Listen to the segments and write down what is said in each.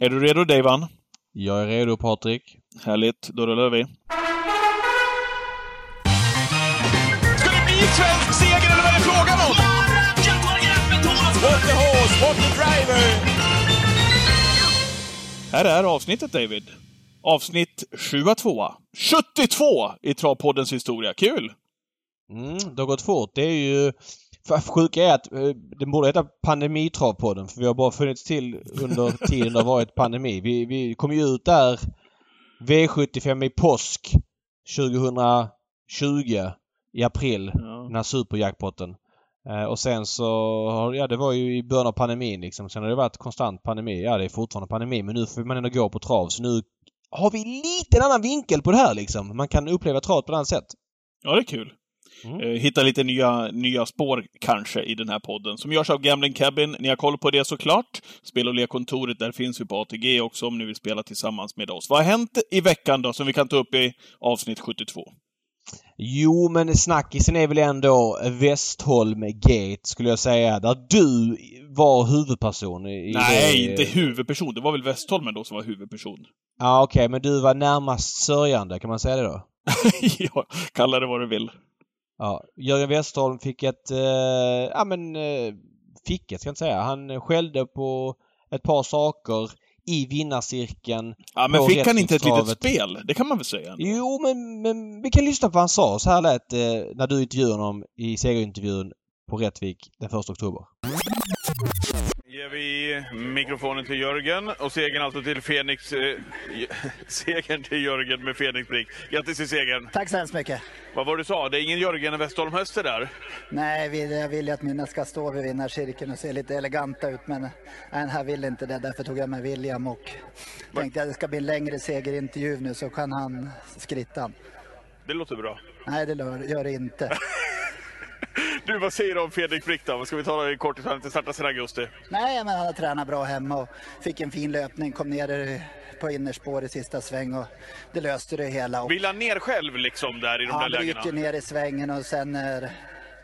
Är du redo Davan? Jag är redo Patrik. Härligt, då rullar vi. Ska det bli svensk seger eller vad är det frågan om? What the horse, what the driver! Här är avsnittet David. Avsnitt 7 2. 72 i Travpoddens historia. Kul! Mm, det har gått fort. Det är ju... För sjuka är att eh, den borde heta Pandemitravpodden för vi har bara funnits till under tiden det har varit pandemi. Vi, vi kom ju ut där V75 i påsk 2020 i april. Ja. Den här superjackpotten. Eh, och sen så, ja det var ju i början av pandemin liksom. Sen har det varit konstant pandemi. Ja det är fortfarande pandemi men nu får man ändå gå på trav. Så nu har vi lite en annan vinkel på det här liksom. Man kan uppleva travet på ett annat sätt. Ja, det är kul. Mm. Eh, Hitta lite nya, nya spår kanske i den här podden. Som görs av Gambling Cabin. Ni har koll på det såklart. Spel och lekkontoret, där finns vi på ATG också om ni vill spela tillsammans med oss. Vad har hänt i veckan då, som vi kan ta upp i avsnitt 72? Jo, men snackisen är väl ändå Westholm Gate skulle jag säga. Där du var huvudperson i Nej, det. inte huvudperson. Det var väl Westholmen då som var huvudperson. Ja, okej. men du var närmast sörjande. Kan man säga det då? ja, kalla det vad du vill. Ja. Jörgen Westholm fick ett... Eh, ja, men... Eh, fick ett, ska jag inte säga. Han skällde på ett par saker i vinnarcirkeln. Ja, men fick han inte ett litet spel? Det kan man väl säga? ändå. Jo, men, men vi kan lyssna på vad han sa. Så här lät det när du intervjuade honom i segerintervjun på Rättvik den 1 oktober. Ger vi mikrofonen till Jörgen och segern alltså till Fenix. Eh, segern till Jörgen med Fenix Brick. Grattis till segern! Tack så hemskt mycket. Vad var du sa? Det är ingen Jörgen Westholm Höster där? Nej, vi- jag vill ju att mina ska stå vid vinnarcirkeln och se lite eleganta ut men den här vill inte det. Därför tog jag med William och tänkte att det ska bli en längre segerintervju nu så kan han skrittan. Det låter bra. Nej, det gör det inte. Du, vad säger du om Fredrik Brick då? Ska vi ta det i korthet? Han har inte startat sedan augusti. Nej, men han har tränat bra hemma och fick en fin löpning. Kom ner på innerspår i sista sväng och det löste det hela. Och Vill han ner själv liksom där i de där han lägena? bryter ner i svängen och sen när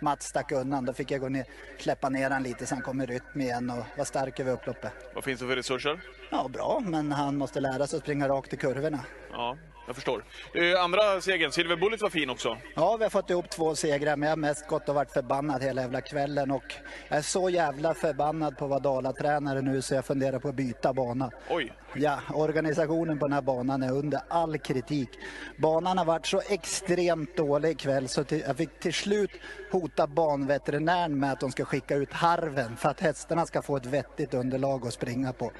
Mats stack undan då fick jag gå ner, släppa ner han lite så han kom i rytm igen och var stark över upploppet. Vad finns det för resurser? Ja, bra, men han måste lära sig att springa rakt i kurvorna. Ja, jag förstår. Eh, andra segern, Silver Bullet var fin också. Ja, vi har fått ihop två segrar, men jag har mest gått och varit förbannad hela jävla kvällen och jag är så jävla förbannad på vara Dala-tränare nu så jag funderar på att byta bana. Oj. Ja, organisationen på den här banan är under all kritik. Banan har varit så extremt dålig ikväll så till, jag fick till slut hota banveterinären med att de ska skicka ut harven för att hästarna ska få ett vettigt underlag att springa på.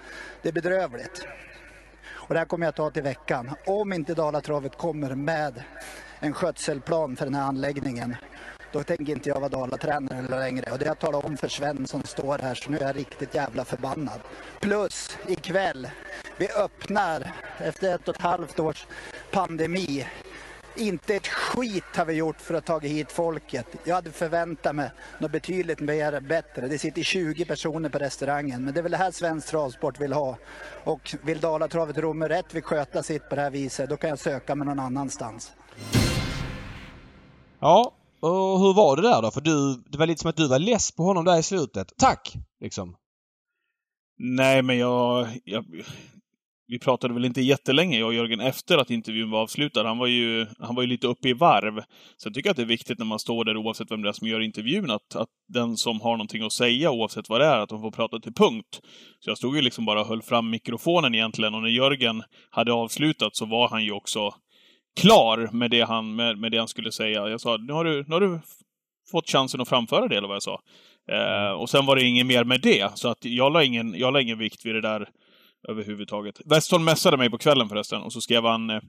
Det är bedrövligt. Och det här kommer jag ta till veckan. Om inte Dalatravet kommer med en skötselplan för den här anläggningen då tänker inte jag vara Dalatränare längre. Och det har jag talat om för Sven som står här så nu är jag riktigt jävla förbannad. Plus ikväll, vi öppnar efter ett och ett halvt års pandemi. Inte ett skit har vi gjort för att ta hit folket. Jag hade förväntat mig något betydligt mer bättre. Det sitter 20 personer på restaurangen. Men det är väl det här svensk travsport vill ha. Och vill Dalatravet Romme rätt vill sköta sitt på det här viset, då kan jag söka mig någon annanstans. Ja, och hur var det där då? För du, det var lite som att du var less på honom där i slutet. Tack! Liksom. Nej, men jag, jag... Vi pratade väl inte jättelänge, jag och Jörgen, efter att intervjun var avslutad. Han var ju, han var ju lite uppe i varv. Så jag tycker att det är viktigt när man står där, oavsett vem det är som gör intervjun, att, att den som har någonting att säga, oavsett vad det är, att de får prata till punkt. Så jag stod ju liksom bara och höll fram mikrofonen egentligen, och när Jörgen hade avslutat så var han ju också klar med det han, med, med det han skulle säga. Jag sa, nu har du, nu har du fått chansen att framföra det, eller vad jag sa. Eh, och sen var det inget mer med det, så att jag la ingen, jag la ingen vikt vid det där överhuvudtaget. Westholm messade mig på kvällen förresten, och så skrev han eh,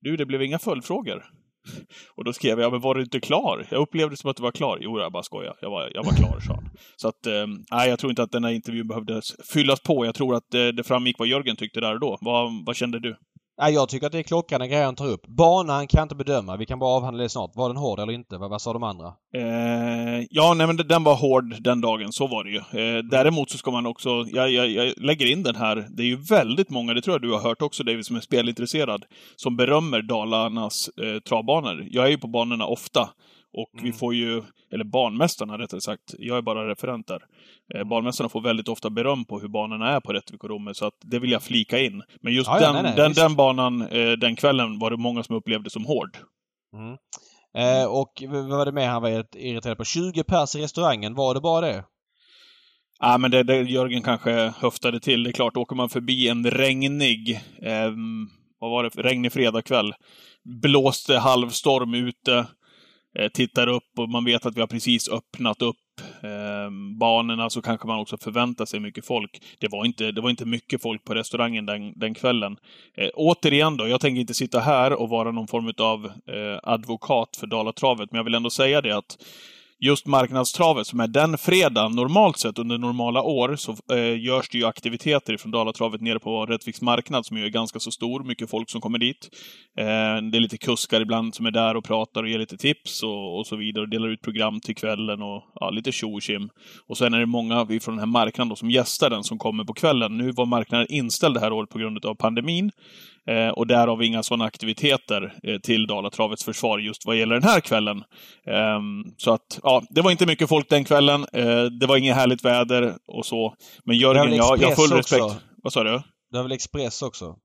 Du, det blev inga följdfrågor. Och då skrev jag, men var du inte klar? Jag upplevde det som att du var klar. Jo, jag bara skojar. Jag var, jag var klar, sa han. Så att, eh, nej, jag tror inte att den här intervjun behövde fyllas på. Jag tror att eh, det framgick vad Jörgen tyckte där och då. Vad, vad kände du? Nej, jag tycker att det är klockrena grejer han tar upp. Banan kan jag inte bedöma. Vi kan bara avhandla det snart. Var den hård eller inte? Vad, vad sa de andra? Eh, ja, nej men den var hård den dagen, så var det ju. Eh, däremot så ska man också, jag, jag, jag lägger in den här, det är ju väldigt många, det tror jag du har hört också David, som är spelintresserad, som berömmer Dalarnas eh, travbanor. Jag är ju på banorna ofta. Och Mm. vi får ju, eller banmästarna rättare sagt, jag är bara referent där. Eh, banmästarna får väldigt ofta beröm på hur banorna är på Rättvik och Romme, så att det vill jag flika in. Men just Ja, ja, den, nej, nej, den, visst. den banan, eh, den kvällen var det många som upplevde som hård. Mm. Eh, och vad var det mer han var irriterad på? 20 pers i restaurangen, var det bara det? Ja, men det, det Jörgen kanske höftade till. Det är klart, åker man förbi en regnig, ehm, vad var det, regnig fredagkväll. Blåste halvstorm ute. Eh, tittar upp och man vet att vi har precis öppnat upp eh, banorna så kanske man också förväntar sig mycket folk. Det var inte, det var inte mycket folk på restaurangen den, den kvällen. Eh, återigen då, jag tänker inte sitta här och vara någon form av eh, advokat för Dalatravet, men jag vill ändå säga det att just marknadstravet som är den fredagen, normalt sett under normala år, så eh, görs det ju aktiviteter från Dalatravet nere på Rättviks marknad som ju är ganska så stor. Mycket folk som kommer dit. Eh, det är lite kuskar ibland som är där och pratar och ger lite tips och, och så vidare. Och delar ut program till kvällen och ja, lite tjo och tjim. Och sen är det många från den här marknaden då, som gästar den som kommer på kvällen. Nu var marknaden inställd det här året på grund av pandemin. Eh, och därav inga sådana aktiviteter eh, till Dalatravets försvar just vad gäller den här kvällen. Ehm, så att, ja, det var inte mycket folk den kvällen. Eh, det var inget härligt väder och så. Men Jörgen, jag, jag har full också? respekt. Vad sa du? Det var väl Express också?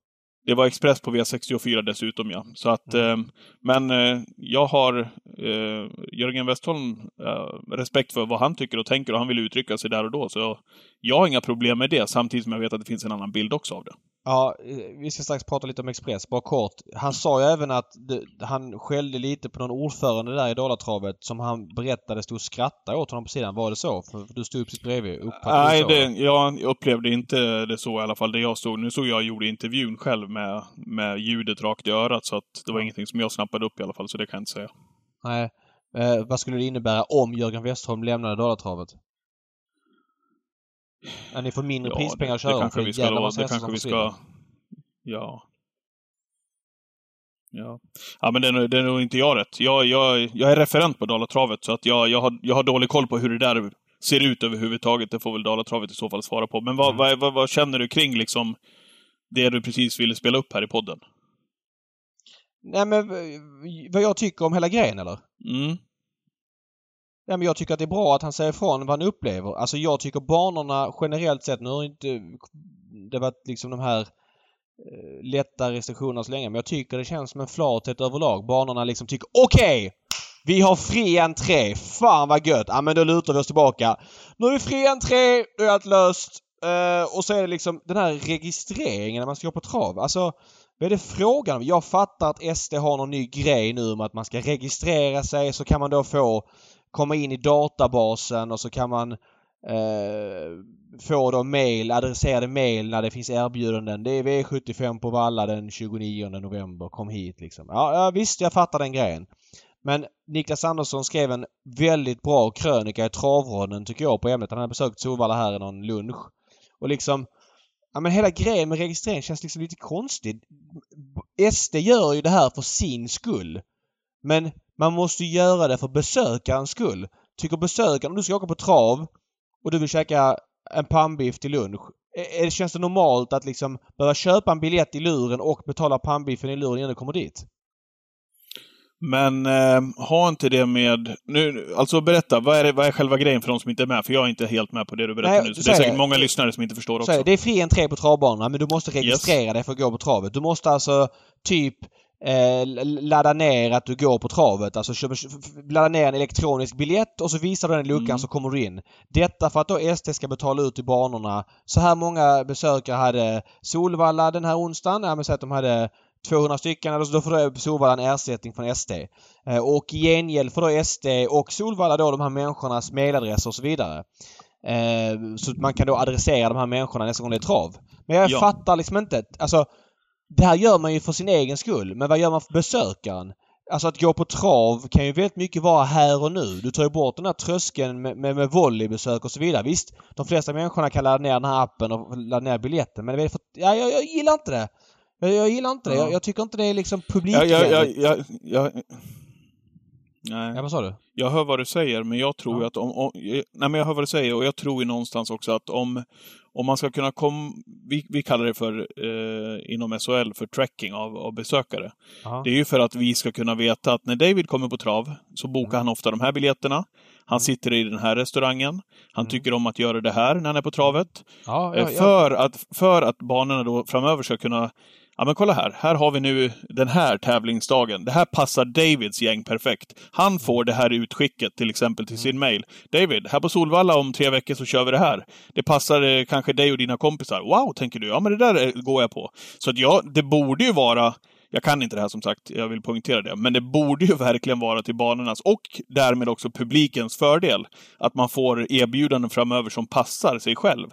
Det var Express på V64 dessutom, ja. Så att, Mm. eh, men eh, jag har eh, Jörgen Westholm eh, respekt för vad han tycker och tänker och han vill uttrycka sig där och då. Så jag har inga problem med det, samtidigt som jag vet att det finns en annan bild också av det. Ja, eh, vi ska strax prata lite om Express, bara kort. Han sa ju även att det, han skällde lite på någon ordförande där i Dalatravet som han berättade stod och skrattade åt honom på sidan. Var det så? För, för du stod precis bredvid. Nej, det, jag upplevde inte det så i alla fall. Det jag stod, nu såg jag gjorde intervjun själv med, med ljudet rakt i örat, så att det var Ja. ingenting som jag snappade upp i alla fall, så det kan jag inte säga. Nej. Eh, vad skulle det innebära om Jörgen Westholm lämnade Dalatravet? Att ni får mindre Ja, prispengar det, att köra det om kanske vi ska, det kanske vi ska... Ja. Ja. Ja, men det är, det är nog inte jag rätt. Jag, jag, jag är referent på Dalatravet, så att jag, jag, har, jag har dålig koll på hur det där ser ut överhuvudtaget. Det får väl Dalatravet i så fall svara på. Men vad, Mm. vad, vad, vad känner du kring liksom det du precis ville spela upp här i podden? Nej men vad jag tycker om hela grejen eller? Mm. Ja, men jag tycker att det är bra att han säger ifrån vad han upplever. Alltså jag tycker banorna generellt sett, nu har inte det varit liksom de här eh, lätta restriktionerna så länge, men jag tycker det känns som en flathet överlag. Banorna liksom tycker okej! vi har fri entré! Fan vad gött! Ja men då lutar vi oss tillbaka. Nu är det fri entré, då är allt löst. Eh, och så är det liksom den här registreringen när man ska gå på trav. Alltså vad är det frågan om? Jag fattar att SD har någon ny grej nu om att man ska registrera sig så kan man då få komma in i databasen och så kan man eh, få då mail, adresserade mail när det finns erbjudanden. Det är V75 på Valla den 29 november. Kom hit liksom. Ja, ja visst, jag fattar den grejen. Men Niklas Andersson skrev en väldigt bra krönika i Travronden tycker jag på ämnet. Han hade besökt Solvalla här i någon lunch. Och liksom Ja men hela grejen med registrering känns liksom lite konstigt. SD gör ju det här för sin skull. Men man måste göra det för besökarens skull. Tycker besökaren, om du ska åka på trav och du vill käka en pannbiff till lunch. Är, känns det normalt att liksom behöva köpa en biljett i luren och betala pannbiffen i luren innan du kommer dit? Men eh, ha inte det med... Nu, alltså berätta, vad är, det, vad är själva grejen för de som inte är med? För jag är inte helt med på det du berättar Nej, nu. Så det är säkert det. många lyssnare som inte förstår Så också. det, det är fri entré på travbanorna men du måste registrera dig för att gå på travet. Du måste alltså typ eh, ladda ner att du går på travet. Alltså köpa, ladda ner en elektronisk biljett och så visar du den luckan Mm. så kommer du in. Detta för att då SD ska betala ut i banorna. Så här många besökare hade Solvalla den här onsdagen. Ja men säg att de hade 200 stycken. Alltså då får Solvalla en ersättning från SD. Eh, och i gengäld får då SD och Solvalla då de här människornas mailadresser och så vidare. Eh, så att man kan då adressera de här människorna nästa gång det är trav. Men jag Ja. fattar liksom inte. Alltså, det här gör man ju för sin egen skull. Men vad gör man för besökaren? Alltså att gå på trav kan ju väldigt mycket vara här och nu. Du tar ju bort den här tröskeln med, med, med volleybesök och så vidare. Visst, de flesta människorna kan ladda ner den här appen och ladda ner biljetten. Men det är för, ja, jag, jag gillar inte det. Jag, jag gillar inte det. Ja. Jag, jag tycker inte det är liksom publikvänligt. jag, jag, nej. Ja, vad sa du? Jag hör vad du säger, men jag tror Ja. att om, om... Nej, men jag hör vad du säger och jag tror ju någonstans också att om, om man ska kunna komma... Vi, vi kallar det för, eh, inom SHL, för tracking av, av besökare. Ja. Det är ju för att vi ska kunna veta att när David kommer på trav så bokar han ofta de här biljetterna. Han sitter i den här restaurangen. Han tycker om att göra det här när han är på travet. Ja, Eh, ja, ja. För, att, för att banorna då framöver ska kunna Ja men kolla här, här har vi nu den här tävlingsdagen. Det här passar Davids gäng perfekt. Han får det här utskicket till exempel till sin mail. David, här på Solvalla om tre veckor så kör vi det här. Det passar eh, kanske dig och dina kompisar. Wow, tänker du. Ja men det där eh, går jag på. Så att ja, det borde ju vara jag kan inte det här som sagt, jag vill poängtera det. Men det borde ju verkligen vara till banornas och därmed också publikens fördel. Att man får erbjudanden framöver som passar sig själv.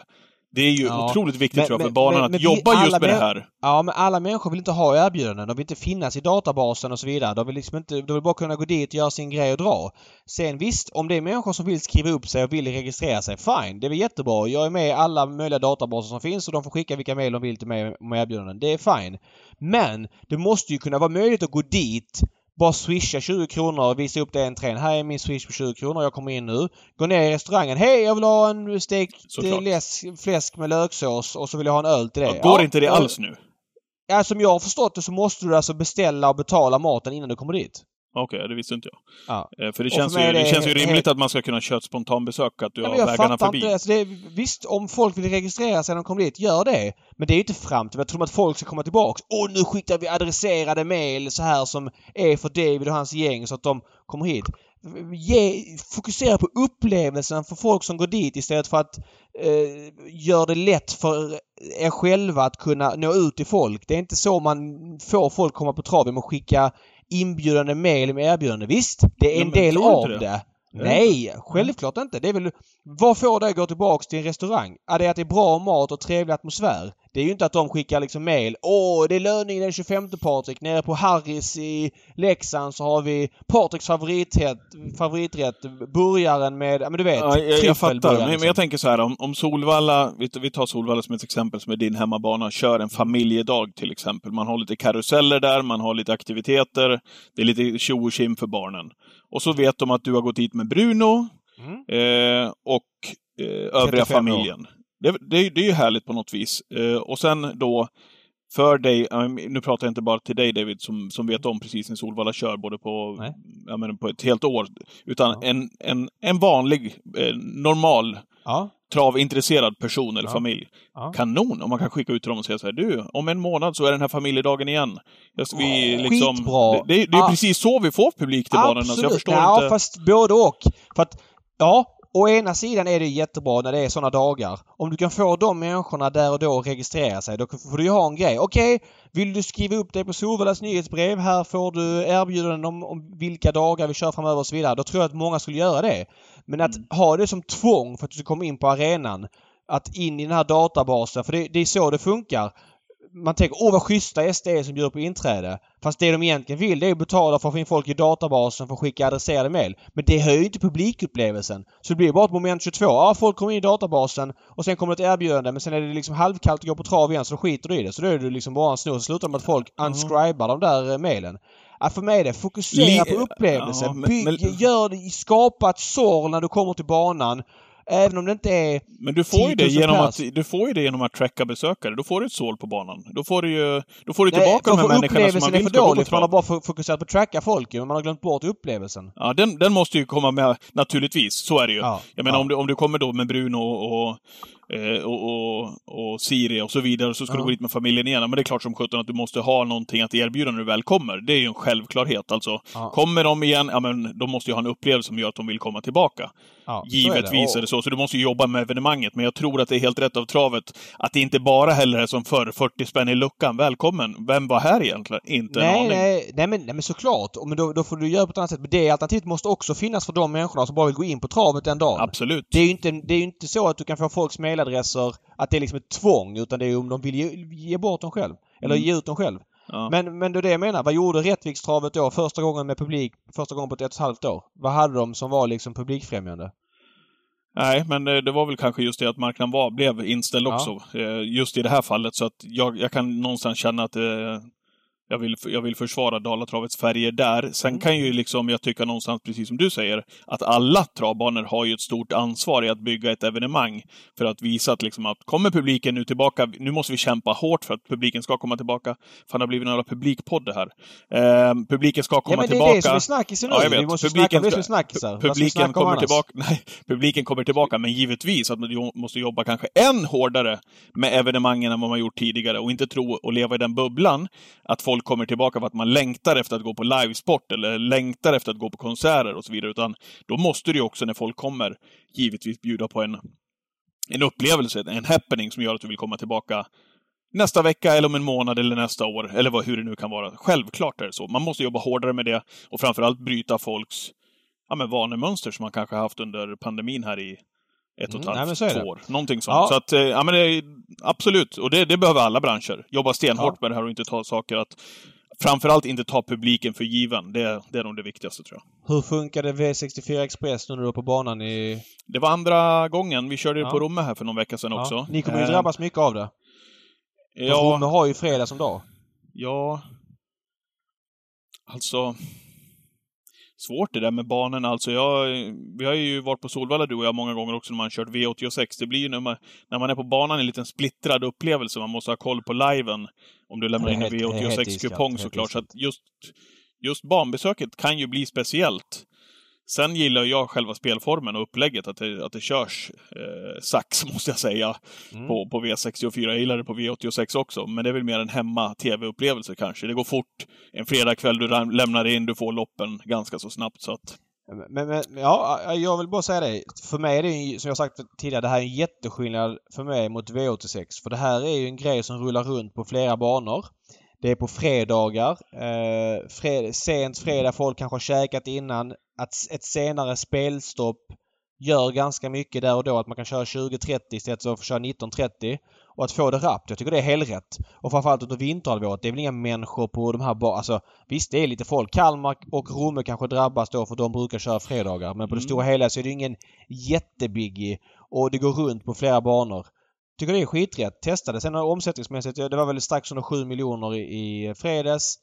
Det är ju Ja. otroligt viktigt Men- tror jag för men- att vi jobba just med det här. Ja, men alla människor vill inte ha erbjudanden. De vill inte finnas i databasen och så vidare. De vill liksom inte... De vill bara kunna gå dit, göra sin grej och dra. Sen visst, om det är människor som vill skriva upp sig och vill registrera sig, fine. Det är väl jättebra. Jag är med i alla möjliga databaser som finns och de får skicka vilka mejl de vill till mig med erbjudanden. Det är fine. Men det måste ju kunna vara möjligt att gå dit bara swisha 20 kronor och visa upp det entrén. Här är min swish på 20 kronor. Jag kommer in nu. Gå ner i restaurangen. Hej, jag vill ha en stekt läsk, fläsk med löksås och så vill jag ha en öl till det. Ja, går Ja, inte det alls nu? Ja, som jag har förstått det så måste du alltså beställa och betala maten innan du kommer dit. Okej, det visste inte jag. Ja. Eh, För det känns, för ju, det det känns ju helt- rimligt att man ska kunna köra ett spontanbesök, att du Ja, har vägarna förbi. inte. Alltså det visst, om folk vill registrera sig när de kommer dit, gör det. Men det är ju inte fram till... Jag tror att folk ska komma tillbaks. Åh, nu skickar vi adresserade mejl så här som är för David och hans gäng så att de kommer hit. Ge, fokusera på upplevelsen för folk som går dit istället för att eh, göra det lätt för er själva att kunna nå ut till folk. Det är inte så man får folk komma på trav genom att skicka inbjudande mejl med erbjudande. Visst, det är Ja, en men del av det? det. Nej, självklart inte. Det är väl... Vad får dig att gå tillbaks till en restaurang? Ja, det är att det är bra mat och trevlig atmosfär. Det är ju inte att de skickar liksom mail. Åh, det är löning den 25 Patrik. Nere på Harris i Leksand så har vi Patriks favoriträtt, favoriträtt burgaren med, ja men du vet, Ja, jag, jag fattar. Men, liksom. men jag tänker så här, om, om Solvalla, vi, tar Solvalla som ett exempel som är din hemmabana, kör en familjedag till exempel. Man har lite karuseller där, man har lite aktiviteter, det är lite tjo och för barnen. Och så vet de att du har gått hit med Bruno Mm. eh, och eh, övriga 35 år. familjen. Det, det, det är ju härligt på något vis. Eh, och sen då för dig, nu pratar jag inte bara till dig David som, som vet om precis när Solvalla kör både på, Nej. jag menar, på ett helt år. Utan Ja. en, en, en vanlig, eh, normal Ja. travintresserad person eller Ja. familj. Ja. Kanon! Om man kan skicka ut till dem och säga så här, du, om en månad så är den här familjedagen igen. Just, vi, Åh, liksom, skitbra. Det, det, det är Ah. precis så vi får publik till banorna, så jag förstår ja, inte. fast både och. För att, ja, å ena sidan är det jättebra när det är sådana dagar. Om du kan få de människorna där och då att registrera sig, då får du ju ha en grej. Okej, vill du skriva upp dig på Solvallas nyhetsbrev? Här får du erbjudanden om, om vilka dagar vi kör framöver och så vidare. Då tror jag att många skulle göra det. Men att ha det som tvång för att du ska komma in på arenan, att in i den här databasen, för det, det är så det funkar man tänker åh vad schyssta SD är som bjuder på inträde. Fast det de egentligen vill det är att betala för att få in folk i databasen för att skicka adresserade mejl. Men det höjer ju inte publikupplevelsen. Så det blir bara ett moment 22. Ja, folk kommer in i databasen och sen kommer ett erbjudande men sen är det liksom halvkallt att gå på trav igen så då skiter du i det. Så då är det liksom bara en snurr. Så slutar med att folk unscribar de där eh, mejlen. Ja, för mig är det fokusera på upplevelsen. Bygg, gör skapa ett sorl när du kommer till banan. Även om det inte är Men du får, ju det 10 000 genom pers. att, du får ju det genom att tracka besökare. Då får du ett sål på banan. Då får du ju då får du Nej, tillbaka de här människorna som man upplevelsen är vill för dålig för man har bara fo- fokuserat på att tracka folk ju, man har glömt bort upplevelsen. Ja, den, den måste ju komma med naturligtvis. Så är det ju. Ja, Jag menar ja. om, du, om du kommer då med Bruno och, eh, och, och, och Siri och så vidare, så ska Ja. du gå dit med familjen igen. Men det är klart som sjutton att du måste ha någonting att erbjuda när du väl kommer. Det är ju en självklarhet. Alltså, Ja. kommer de igen, ja men de måste ju ha en upplevelse som gör att de vill komma tillbaka. Ja, så Givetvis är det så. Så du måste jobba med evenemanget. Men jag tror att det är helt rätt av travet att det inte bara heller är som förr, 40 spänn i luckan. Välkommen! Vem var här egentligen? Inte en Nej, aning. nej, nej, men, nej men såklart. Men då, då får du göra på ett annat sätt. Men det alternativet måste också finnas för de människorna som bara vill gå in på travet den dagen. Absolut. Det är ju inte, det är inte så att du kan få folks mailadresser, att det är liksom ett tvång, utan det är om de vill ge, ge bort dem själv. Eller Mm. ge ut dem själv. Ja. Men, men det är det jag menar. Vad gjorde Rättvikstravet då första gången med publik, första gången på ett, ett och ett halvt år? Vad hade de som var liksom publikfrämjande? Nej, men eh, det var väl kanske just det att marknaden var, blev inställd Ja. också. eh, Just i det här fallet. Så att jag, jag kan någonstans känna att det, jag vill, jag vill försvara Dalatravets färger där. Sen Mm. kan ju liksom, jag tycka någonstans, precis som du säger, att alla travbanor har ju ett stort ansvar i att bygga ett evenemang. För att visa att liksom att kommer publiken nu tillbaka, nu måste vi kämpa hårt för att publiken ska komma tillbaka. Fan, det har blivit en jävla publikpodd här. Eh, publiken ska komma Ja men det tillbaka. är det som är snackisen nu. Ja, jag vet. Vi måste Publiken snacka om det som är snackisar. Publiken kommer tillbaka, nej, publiken kommer tillbaka, men givetvis att man måste jobba kanske än hårdare med evenemangen än vad man gjort tidigare och inte tro och leva i den bubblan att folk kommer tillbaka för att man längtar efter att gå på livesport eller längtar efter att gå på konserter och så vidare. Utan då måste du också när folk kommer givetvis bjuda på en, en upplevelse, en happening som gör att du vill komma tillbaka nästa vecka eller om en månad eller nästa år, eller vad, hur det nu kan vara. Självklart är det så. Man måste jobba hårdare med det och framförallt bryta folks ja, men vanemönster som man kanske haft under pandemin här i ett och ett Mm, halvt, är det. två år. Någonting sånt. Ja. Så att, eh, ja men det absolut. Och det, det behöver alla branscher. Jobba stenhårt Ja. med det här och inte ta saker att... Framförallt inte ta publiken för given. Det, det är nog det viktigaste tror jag. Hur funkade V64 Express när du var på banan i... Det var andra gången. Vi körde Ja. på Romme här för någon vecka sedan också. Ja. Ni kommer ju Eh, drabbas mycket av det. Ja. Ja, Romme har ju fredag som dag. Ja... Alltså... Svårt det där med banorna. Alltså jag, vi har ju varit på Solvalla du och jag många gånger också när man kört V86. Det blir ju när man, när man är på banan en liten splittrad upplevelse. Man måste ha koll på liven. Om du lämnar in en helt- det är helt V86-kupong iskallt, såklart. Så att just, just banbesöket kan ju bli speciellt. Sen gillar jag själva spelformen och upplägget, att det, att det körs eh, sax, måste jag säga, Mm. på, på V64. Jag gillar det på V86 också, men det är väl mer en hemma-tv-upplevelse kanske. Det går fort. En fredagkväll, du lämnar in, du får loppen ganska så snabbt. Så att, Men, men ja, jag vill bara säga det. För mig är det ju, som jag sagt tidigare, det här är en jätteskillnad för mig mot V86. För det här är ju en grej som rullar runt på flera banor. Det är på fredagar. Eh, fred, sent fredag, folk kanske har käkat innan. Att ett senare spelstopp gör ganska mycket där och då. Att man kan köra 20.30 istället för att köra 19.30. Och att få det rappt. Jag tycker det är helrätt. Och framförallt under vinterhalvåret. Det är väl inga människor på de här ba- Alltså visst, det är lite folk. Kalmar och Romme kanske drabbas då för de brukar köra fredagar. Men på det Mm. stora hela så är det ingen jättebiggie. Och det går runt på flera banor. Tycker det är skiträtt. Testa det. Sen omsättningsmässigt, det var väl strax under 7 miljoner i, i fredags.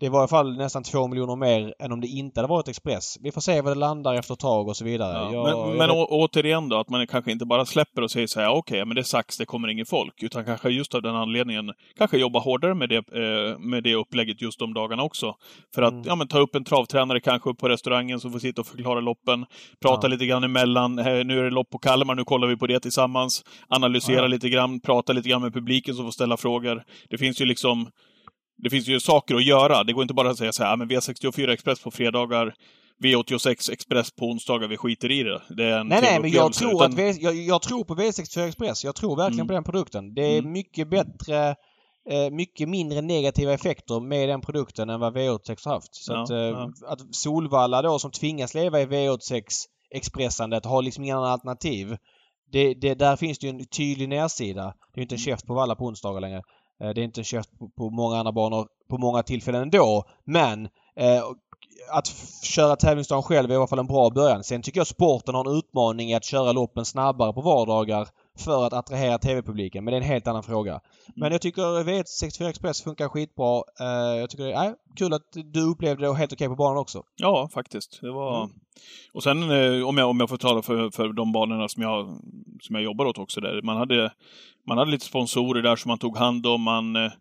Det var i alla fall nästan 2 miljoner mer än om det inte hade varit Express. Vi får se vad det landar efter ett tag och så vidare. ja. Jag- men jag men å, återigen då, att man kanske inte bara släpper och säger så här, okej, men det är sax, det kommer ingen folk. Utan kanske just av den anledningen, kanske jobba hårdare med det, eh, med det upplägget just de dagarna också. För att, Mm. ja men ta upp en travtränare kanske på restaurangen som får sitta och förklara loppen. Prata Ja. lite grann emellan. Eh, nu är det lopp på Kalmar, nu kollar vi på det tillsammans. Analysera Ja. Lite grann, prata lite grann med publiken som får ställa frågor. Det finns ju liksom det finns ju saker att göra. Det går inte bara att säga så här, "Ja, men V64 Express på fredagar, V86 Express på onsdagar, vi skiter i det. Det är en Nej, nej, men jag tror, utan- att v, jag, jag tror på V64 Express. Jag tror verkligen Mm. på den produkten. Det är Mm. mycket bättre, eh, mycket mindre negativa effekter med den produkten än vad V86 har haft. Så Ja, att, eh, ja. att Solvalla då som tvingas leva i V86 expressandet har liksom inga andra alternativ. Det, det, där finns det ju en tydlig nedsida. Det är inte en Mm. käft på Valla på onsdagar längre. Eh, Det är inte en käft på, på många andra banor på många tillfällen ändå. Men eh, att köra tävlingsdagen själv är i alla fall en bra början. Sen tycker jag sporten har en utmaning i att köra loppen snabbare på vardagar för att attrahera TV-publiken. Men det är en helt annan fråga. Men jag tycker V64 Express funkar skitbra. Eh, jag tycker det är kul att du upplevde det helt okej på banan också. Ja, faktiskt. Det var... Mm. Och sen eh, om jag, om jag får tala för, för de banorna som jag, som jag jobbar åt också där. Man hade, man hade lite sponsorer där som man tog hand om. Man eh,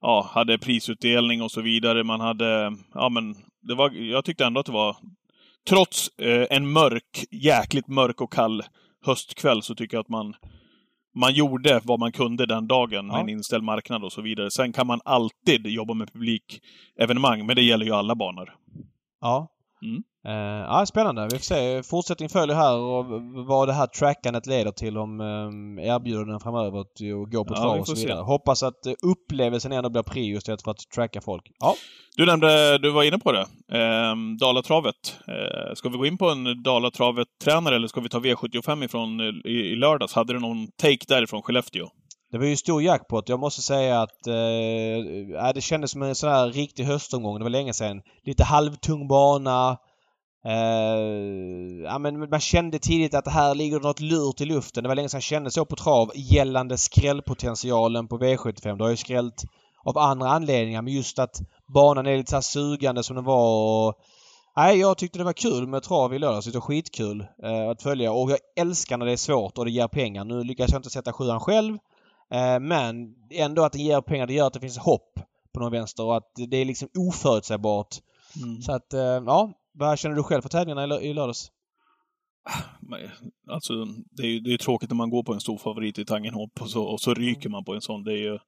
ja, hade prisutdelning och så vidare. Man hade, ja men, det var, jag tyckte ändå att det var, trots eh, en mörk, jäkligt mörk och kall höstkväll så tycker jag att man man gjorde vad man kunde den dagen med Ja. en inställd marknad och så vidare. Sen kan man alltid jobba med publikevenemang, men det gäller ju alla banor. Ja. Mm. Eh, ja, spännande. Vi får se. Fortsättning följer här och vad det här trackandet leder till om um, erbjudanden framöver att gå på Ja, trav vi och så se. vidare. Hoppas att eh, upplevelsen ändå blir prio istället för att tracka folk. Ja. Du nämnde, du var inne på det, ehm, Dalatravet. Eh, ska vi gå in på en Dalatravet-tränare eller ska vi ta V75 ifrån eh, i, i lördags? Hade du någon take därifrån Skellefteå? Det var ju stor jackpot. Jag måste säga att eh, ja, det kändes som en sån här riktig höstomgång. Det var länge sedan. Lite halvtung bana. Eh, ja, men man kände tidigt att det här ligger något lurt i luften. Det var länge sedan jag kände så på trav gällande skrällpotentialen på V75. Det har ju skrällt av andra anledningar. Men just att banan är lite så sugande som den var. Och, nej, jag tyckte det var kul med trav i lördags. Det var skitkul eh, att följa. Och jag älskar när det är svårt och det ger pengar. Nu lyckas jag inte sätta sjuan själv. Eh, men ändå att det ger pengar, det gör att det finns hopp på någon vänster och att det är liksom oförutsägbart. Mm. Så att, ja. Vad känner du själv för tävlingarna i lö- i lördags? Alltså, det är ju det är tråkigt när man går på en stor favorit i Tangenhop och så, och så ryker man på en sån. Det är ju...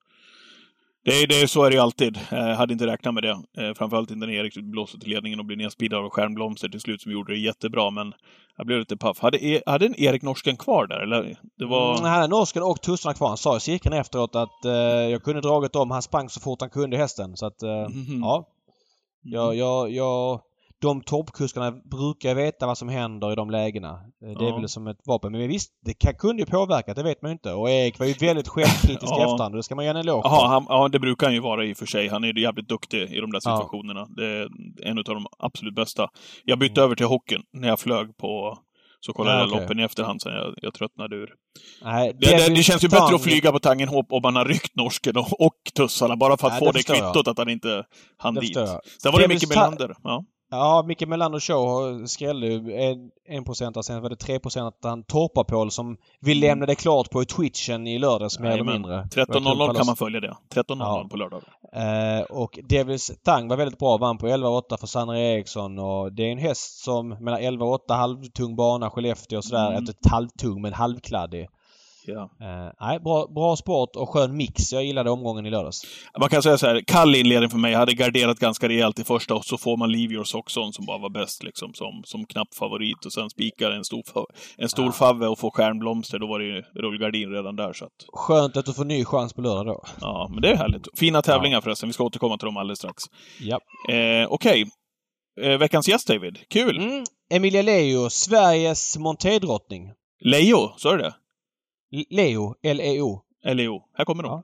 Det är, det är, så är det ju alltid. Jag hade inte räknat med det. Eh, framförallt inte när Erik blåste till ledningen och blev nedspeedad av stjärnblomster till slut som gjorde det jättebra, men jag blev lite paff. Hade, E- hade en Erik Norsken kvar där, eller? Det var... Mm, han hade norsken och tussarna kvar. Han sa i cirkeln efteråt att eh, jag kunde dragit om. Han sprang så fort han kunde hästen. Så att, eh, Mhm. ja. Jag, jag, jag, de toppkuskarna brukar veta vad som händer i de lägena. Eh, Det är Ja. väl som ett vapen. Men visst, det kan, kunde ju påverka. Det vet man ju inte. Och Erik var ju väldigt självkritisk i Ja. efterhand. och Det ska man ge en eloge han, ja, det brukar han ju vara i och för sig. Han är ju jävligt duktig i de där Ja. situationerna. Det är en av de absolut bästa. Jag bytte Mm. över till hockeyn när jag flög på... Så kollade Ja, jag okej. loppen i efterhand sen jag, jag tröttnade ur. Nej, Det, det, det känns ju bättre att flyga på Tangenhop om man har ryckt norsken och, och tussarna, bara för att Ja, få det det förstår jag. kvittot att han inte hann Det dit. Sen var det Sta- Melander. Ja. Ja, Micke Melander Show skrällde ju en, en. Sen var det 3 procent att han Torpapål som vi lämnade klart på twitchen i lördags mer eller mindre. 13.00 kan man följa det. 13.00 Ja. på lördag. Eh, och Devils Tang var väldigt bra. Vann på 11-8 för Sanna Eriksson och det är en häst som mellan 11-8 halvtung bana, Skellefteå och sådär. Mm. Inte halvtung men halvkladdig. Ja. Eh, nej, bra, bra sport och skön mix. Jag gillade omgången i lördags. Man kan säga så här, kall inledning för mig. Jag hade garderat ganska rejält i första och så får man Leave Your Socks On som bara var bäst liksom, som, som knapp favorit. Och sen spikar en stor, en stor Ja. favve och får stjärnblomster. Då var det ju rullgardin redan där. Så att, Skönt att du får ny chans på lördag då. ja, men det är härligt. Fina tävlingar förresten. Vi ska återkomma till dem alldeles strax. Ja. Eh, Okej. Eh, veckans gäst, David. Kul! Mm. Emilia Leo, Sveriges montédrottning. Leo, sa du det? Leo, L-E-O. Leo. Här kommer de. Ja.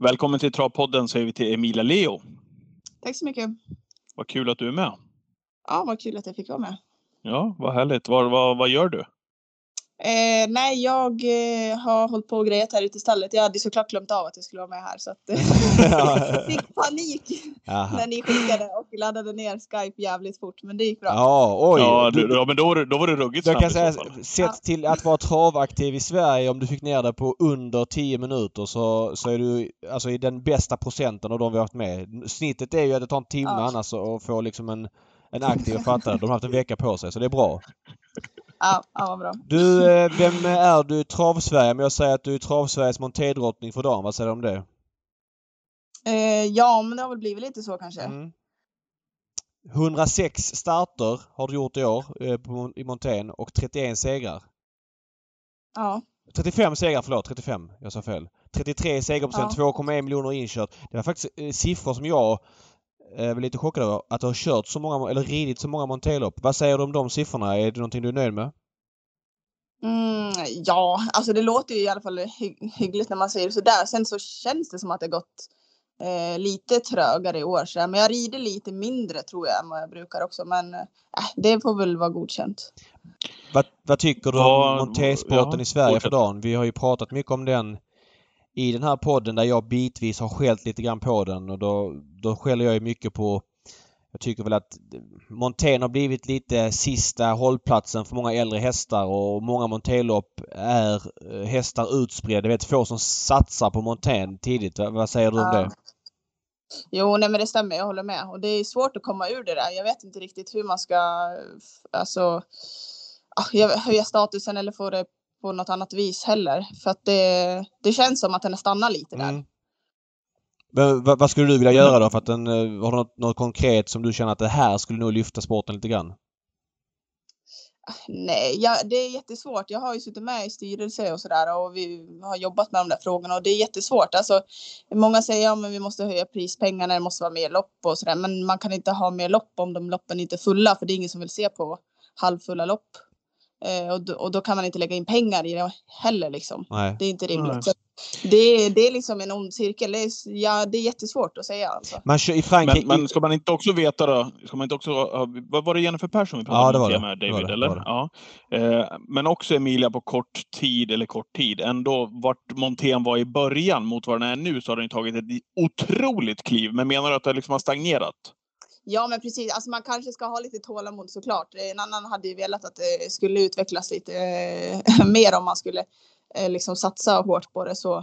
Välkommen till Travpodden säger vi till Emilia Leo. Tack så mycket. Vad kul att du är med. Ja, vad kul att jag fick vara med. Ja, vad härligt. Vad, vad, vad gör du? Eh, nej, jag eh, har hållit på och grejat här ute i stallet. Jag hade såklart glömt av att jag skulle vara med här så att Ja. fick panik Jaha. när ni skickade och laddade ner Skype jävligt fort. Men det gick bra. Ja, oj. Ja, Du- ja men då då var det ruggigt Jag kan säga, sett till att vara travaktiv i Sverige, om du fick ner det på under 10 minuter så, så är du alltså i den bästa procenten av de vi har haft med. Snittet är ju att det tar en timme Ja. annars att få liksom en, en aktiv författare. De har haft en vecka på sig, så det är bra. Ja, ja vad bra. Du, eh, vem är du i Travsverige? Men jag säger att du är Travsveriges montédrottning för dagen. Vad säger du om det? Eh, ja, men det har väl blivit lite så kanske. Mm. 106 starter har du gjort i år eh, på, i montén och 31 segrar. Ja, 35 segrar, förlåt. 35. Jag sa fel. 33 segerprocent, 2,1 miljoner inkört. Det var faktiskt eh, siffror som jag eh, var lite chockad över. Att du har kört så många, eller ridit så många montélopp. Vad säger du om de siffrorna? Är det någonting du är nöjd med? mm, ja, alltså det låter ju i alla fall hy- hyggligt när man säger sådär. Sen så känns det som att det gått eh, lite trögare i år. Så. Men jag rider lite mindre tror jag än vad jag brukar också. Men eh, det får väl vara godkänt. Vad, vad tycker du om montésporten ja, i Sverige för fortsätt. dagen? Vi har ju pratat mycket om den i den här podden där jag bitvis har skällt lite grann på den och då, då skäller jag ju mycket på jag tycker väl att montén har blivit lite sista hållplatsen för många äldre hästar och många montélopp är eh, hästar utspridda. Det vet få som satsar på montén tidigt. Vad, säger du om det? Jo, nej men det stämmer, jag håller med. Och det är svårt att komma ur det där. Jag vet inte riktigt hur man ska alltså, ah, höja statusen eller få det på något annat vis heller. För att det, det känns som att den stannar lite där. Mm. Men vad, vad skulle du vilja göra då? För att den, eh, har du något, något konkret som du känner att det här skulle nog lyfta sporten lite grann? Nej, ja, det är jättesvårt. Jag har ju suttit med i styrelse och sådär och vi har jobbat med de där frågorna och det är jättesvårt. Alltså, många säger ja, men vi måste höja prispengarna, det måste vara mer lopp och sådär. Men man kan inte ha mer lopp om de loppen inte är fulla för det är ingen som vill se på halvfulla lopp. Eh, och, då, och då kan man inte lägga in pengar i det heller liksom. Nej. Det är inte rimligt. Det, det är liksom en ond cirkel. Det är, ja, det är jättesvårt att säga alltså. Man kör i Frankrike... Men, men ska man inte också veta då, ska man inte också, vad var det Jennifer Persson vi Ja, pratade det var om det. med Det var David, det, eller? det var Ja. Eh, men också Emilia på kort tid, eller kort tid, ändå vart Montén var i början mot vad den är nu så har den tagit ett otroligt kliv. Men menar du att det liksom har stagnerat? Ja, men precis. Alltså man kanske ska ha lite tålamod såklart. Eh, en annan hade ju velat att det skulle utvecklas lite eh, mer om man skulle eh, liksom satsa hårt på det. Så,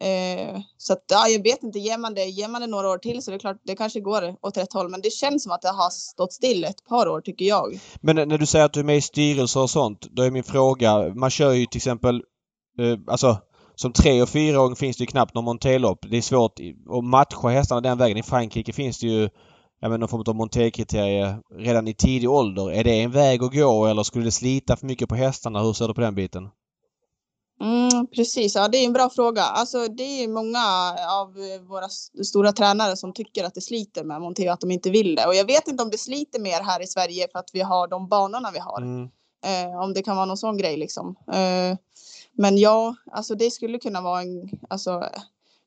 eh, så att, ja, jag vet inte, ger man, det, ger man det några år till så det är klart, det kanske går åt rätt håll. Men det känns som att det har stått still ett par år tycker jag. Men eh, när du säger att du är med i styrelser och sånt, då är min fråga, man kör ju till exempel, eh, alltså som tre och fyraåring finns det ju knappt någon monterlopp. Det är svårt att matcha hästarna den vägen. I Frankrike finns det ju jag menar, någon form av monterkriterier redan i tidig ålder. Är det en väg att gå eller skulle det slita för mycket på hästarna? Hur ser du på den biten? Mm, precis, ja, det är en bra fråga. Alltså, det är många av våra stora tränare som tycker att det sliter med Monteo, att de inte vill det. Och jag vet inte om det sliter mer här i Sverige för att vi har de banorna vi har. Mm. Eh, om det kan vara någon sån grej liksom. Eh, men ja, alltså det skulle kunna vara en, alltså,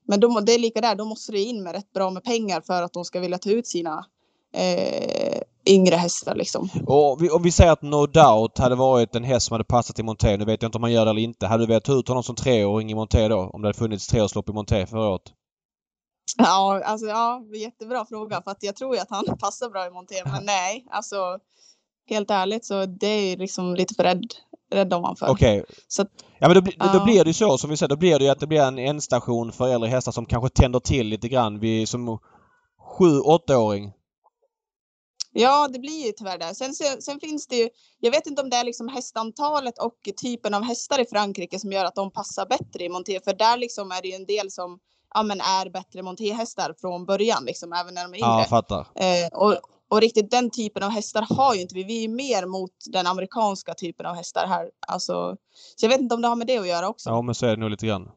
men må- det är lika där, då måste det in med rätt bra med pengar för att de ska vilja ta ut sina eh, yngre hästar liksom. Och om vi, om vi säger att No Doubt hade varit en häst som hade passat i Monté. Nu vet jag inte om man gör det eller inte. Hade du velat ta ut honom som treåring i Monté då? Om det hade funnits treårslopp i Monté förra året? Ja, alltså ja, jättebra fråga för att jag tror ju att han passar bra i Monté, men nej, alltså helt ärligt så det är liksom lite för rädd, rädd om han för. Okej. Så att, Ja men då, då Ja. blir det ju så som vi säger. Då blir det ju att det blir en ändstation för äldre hästar som kanske tänder till lite grann vid som sju, åttaåring. ja, det blir ju tyvärr det. Sen, sen, finns det ju, jag vet inte om det är liksom hästantalet och typen av hästar i Frankrike som gör att de passar bättre i Monté, för där liksom är det ju en del som ja, men är bättre montéhästar från början, liksom, även när de är yngre. Ja, fattar. Eh, och, och riktigt den typen av hästar har ju inte vi. Vi är mer mot den amerikanska typen av hästar här. Alltså, så jag vet inte om det har med det att göra också. Ja men så är det nog lite grann.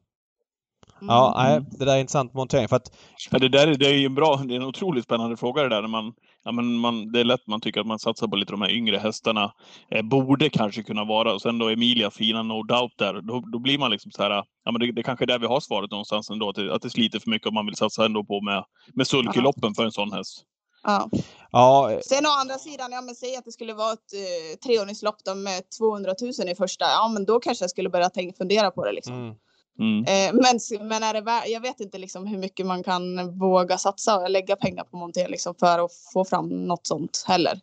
Mm. Ja, nej, det där är intressant montering för att Ja, det där är, det är ju en bra, det är en otroligt spännande fråga det där. När man, ja, men man, det är lätt man tycker att man satsar på lite de här yngre hästarna. Eh, borde kanske kunna vara. Och sen då Emilia, fina No Doubt där. Då, då blir man liksom så här, ja men det, det kanske är där vi har svaret någonstans ändå. Att det, att det sliter för mycket om man vill satsa ändå på med, med sulkeloppen för en sån häst. Ja. ja, Sen å andra sidan, ja men säg att det skulle vara ett eh, treåringslopp då med 200 000 i första. Ja men då kanske jag skulle börja tänka, fundera på det liksom. mm. Mm. Eh, men, men är det jag vet inte liksom hur mycket man kan våga satsa och lägga pengar på Monté liksom för att få fram något sånt heller.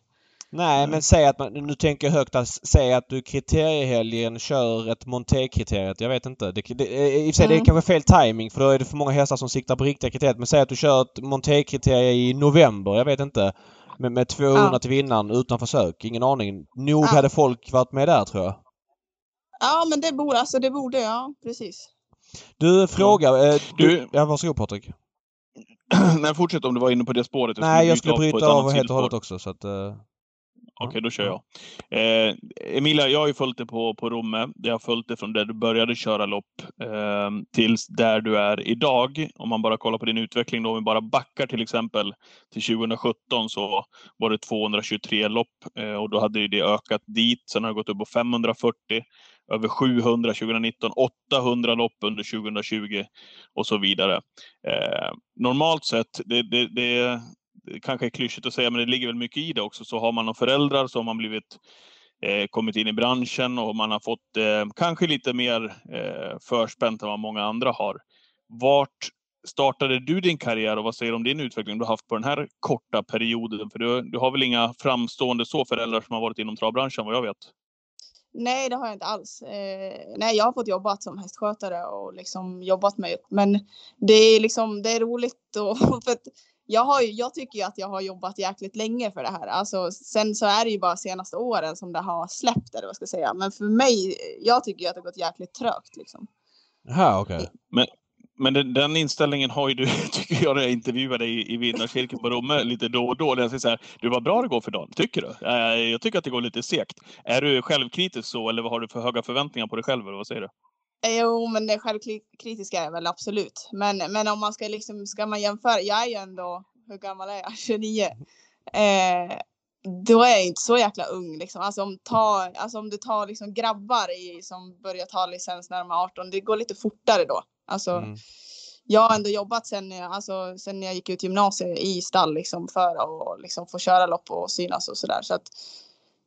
Nej men säg att man, nu tänker jag högt, att säg att du kriteriehelgen kör ett monté-kriteriet. Jag vet inte. Det, det, I och för sig det är Mm. kanske fel timing för då är det för många hästar som siktar på riktiga kriteriet. Men säg att du kör ett monté-kriterie i november. Jag vet inte. Med, med 200 Ja. till vinnaren utan försök. Ingen aning. Nog Ja. hade folk varit med där tror jag. Ja men det borde, alltså det borde, ja precis. Du, fråga. Eh, du, Du- ja, varsågod Patrik. Nej, fortsätt om du var inne på det spåret. Nej, jag skulle bryta av helt och hållet också så att... Eh, Okej, då kör jag. Eh, Emilia, jag har ju följt det på, på Romme. Jag har följt det från där du började köra lopp eh, tills där du är idag. Om man bara kollar på din utveckling då, om vi bara backar till exempel till 2017 så var det 223 lopp eh, och då hade det ökat dit. Sen har det gått upp på 540, över 700 2019, 800 lopp under 2020 och så vidare. Eh, normalt sett, det, det, det, det kanske är klyschigt att säga, men det ligger väl mycket i det också. Så har man några föräldrar så har man blivit eh, kommit in i branschen och man har fått eh, kanske lite mer eh, förspänt än vad många andra har. Vart startade du din karriär och vad säger du om din utveckling du har haft på den här korta perioden? För du, du har väl inga framstående så föräldrar som har varit inom travbranschen vad jag vet? Nej, det har jag inte alls. Eh, nej, jag har fått jobbat som hästskötare och liksom jobbat mig upp. Men det är liksom, det är roligt och för att jag har jag tycker ju att jag har jobbat jäkligt länge för det här. Alltså, sen så är det ju bara senaste åren som det har släppt eller vad ska jag säga. Men för mig, jag tycker ju att det har gått jäkligt trögt liksom. Jaha, okej. Men den, den inställningen har ju du, tycker jag, när jag intervjuade dig i, i vinnarcirkeln på Romme lite då och då. När jag säger så här, du var bra det går för dagen, tycker du? Eh, jag tycker att det går lite segt. Är du självkritisk så, eller vad har du för höga förväntningar på dig själv? Eller vad säger du? Eh, Jo, men det självkritiska är väl absolut. Men, men om man ska liksom, ska man jämföra, jag är ju ändå, hur gammal är jag? 29. Eh, då är jag inte så jäkla ung. Liksom. Alltså, om, ta, alltså om du tar liksom grabbar i, som börjar ta licens när de är 18, det går lite fortare då. Alltså, Mm. Jag har ändå jobbat sen, alltså, sen jag gick ut gymnasiet i stall liksom, för att liksom, få köra lopp och synas och sådär. Så att,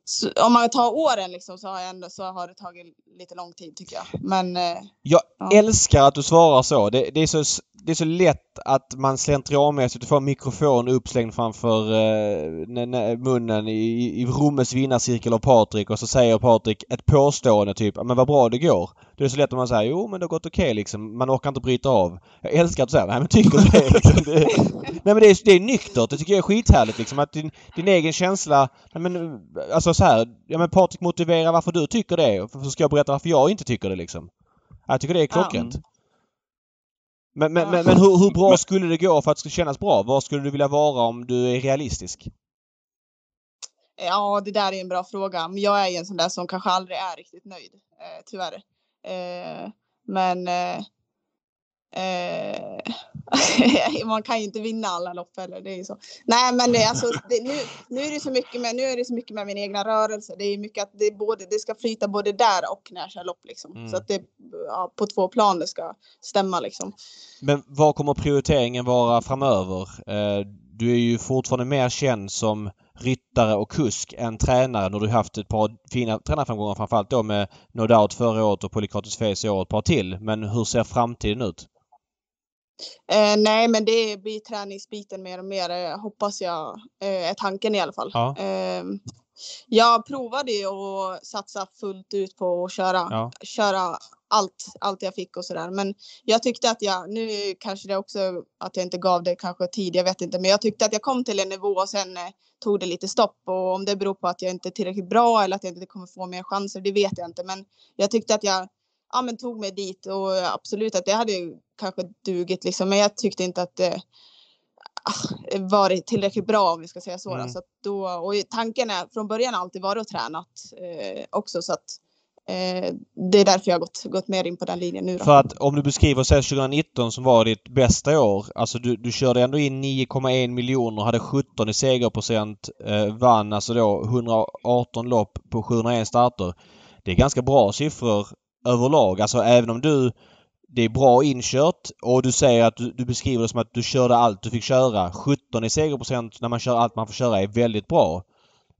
så, om man tar åren liksom, så, har jag ändå, så har det tagit lite lång tid tycker jag. Men eh, Jag Ja. älskar att du svarar så. Det, det, är så. Det är så lätt att man slentrianmässigt får en mikrofon uppslängd framför eh, munnen i, i Rommes vinnarcirkel av Patrik och så säger Patrik ett påstående typ men vad bra det går. Det är så lätt att man säger jo men det har gått okej liksom. Man orkar inte bryta av. Jag älskar att säger nej men tycker du det? Liksom. det nej men det är, det är nyktert. Det tycker jag är skithärligt liksom. Att din, din egen känsla. Nej, men, alltså så här. Ja men Patrik motivera varför du tycker det. Så ska jag berätta varför jag inte tycker det liksom. Jag tycker det är klockrent. Men, men, men, men hur, hur bra Men- skulle det gå för att det ska kännas bra? Var skulle du vilja vara om du är realistisk? Ja, det där är en bra fråga. Men jag är en sån där som kanske aldrig är riktigt nöjd, eh, tyvärr. Eh, men eh, eh, man kan ju inte vinna alla lopp heller. Det är ju så. Nej, men det, är alltså, det, nu, nu är det så mycket med, nu är det så mycket med min egna rörelse. Det är mycket att det, både, det ska flyta både där och när jag kör lopp liksom. Mm. Så att det ja, på två plan det ska stämma liksom. Men vad kommer prioriteringen vara framöver? Eh, du är ju fortfarande mer känd som ryttare och kusk än tränare. Har du haft ett par fina tränarframgångar framförallt då med No Doubt förra året och Polykrates Face i år ett par till. Men hur ser framtiden ut? Eh, nej, men det blir träningsbiten mer och mer, eh, hoppas jag, eh, är tanken i alla fall. Ja. Eh, jag provade ju att satsa fullt ut på att köra, Ja. köra allt, allt jag fick och sådär. Men jag tyckte att jag, nu kanske det också att jag inte gav det kanske tid, jag vet inte. Men jag tyckte att jag kom till en nivå och sen eh, tog det lite stopp. Och om det beror på att jag inte är tillräckligt bra eller att jag inte kommer få mer chanser, det vet jag inte. Men jag tyckte att jag ja, men tog mig dit och absolut att det hade kanske dugit liksom. Men jag tyckte inte att det ah, varit tillräckligt bra om vi ska säga så. Mm. så då, och tanken är från början alltid varit att tränat eh, också så att eh, det är därför jag har gått, gått mer in på den linjen nu. Då. För att om du beskriver säg 2019 som var ditt bästa år. Alltså du, du körde ändå in 9,1 miljoner, hade 17 i segerprocent, eh, vann alltså då 118 lopp på 701 starter. Det är ganska bra siffror överlag. Alltså även om du det är bra inkört och du säger att du, du beskriver det som att du körde allt du fick köra. 17 i segerprocent när man kör allt man får köra är väldigt bra.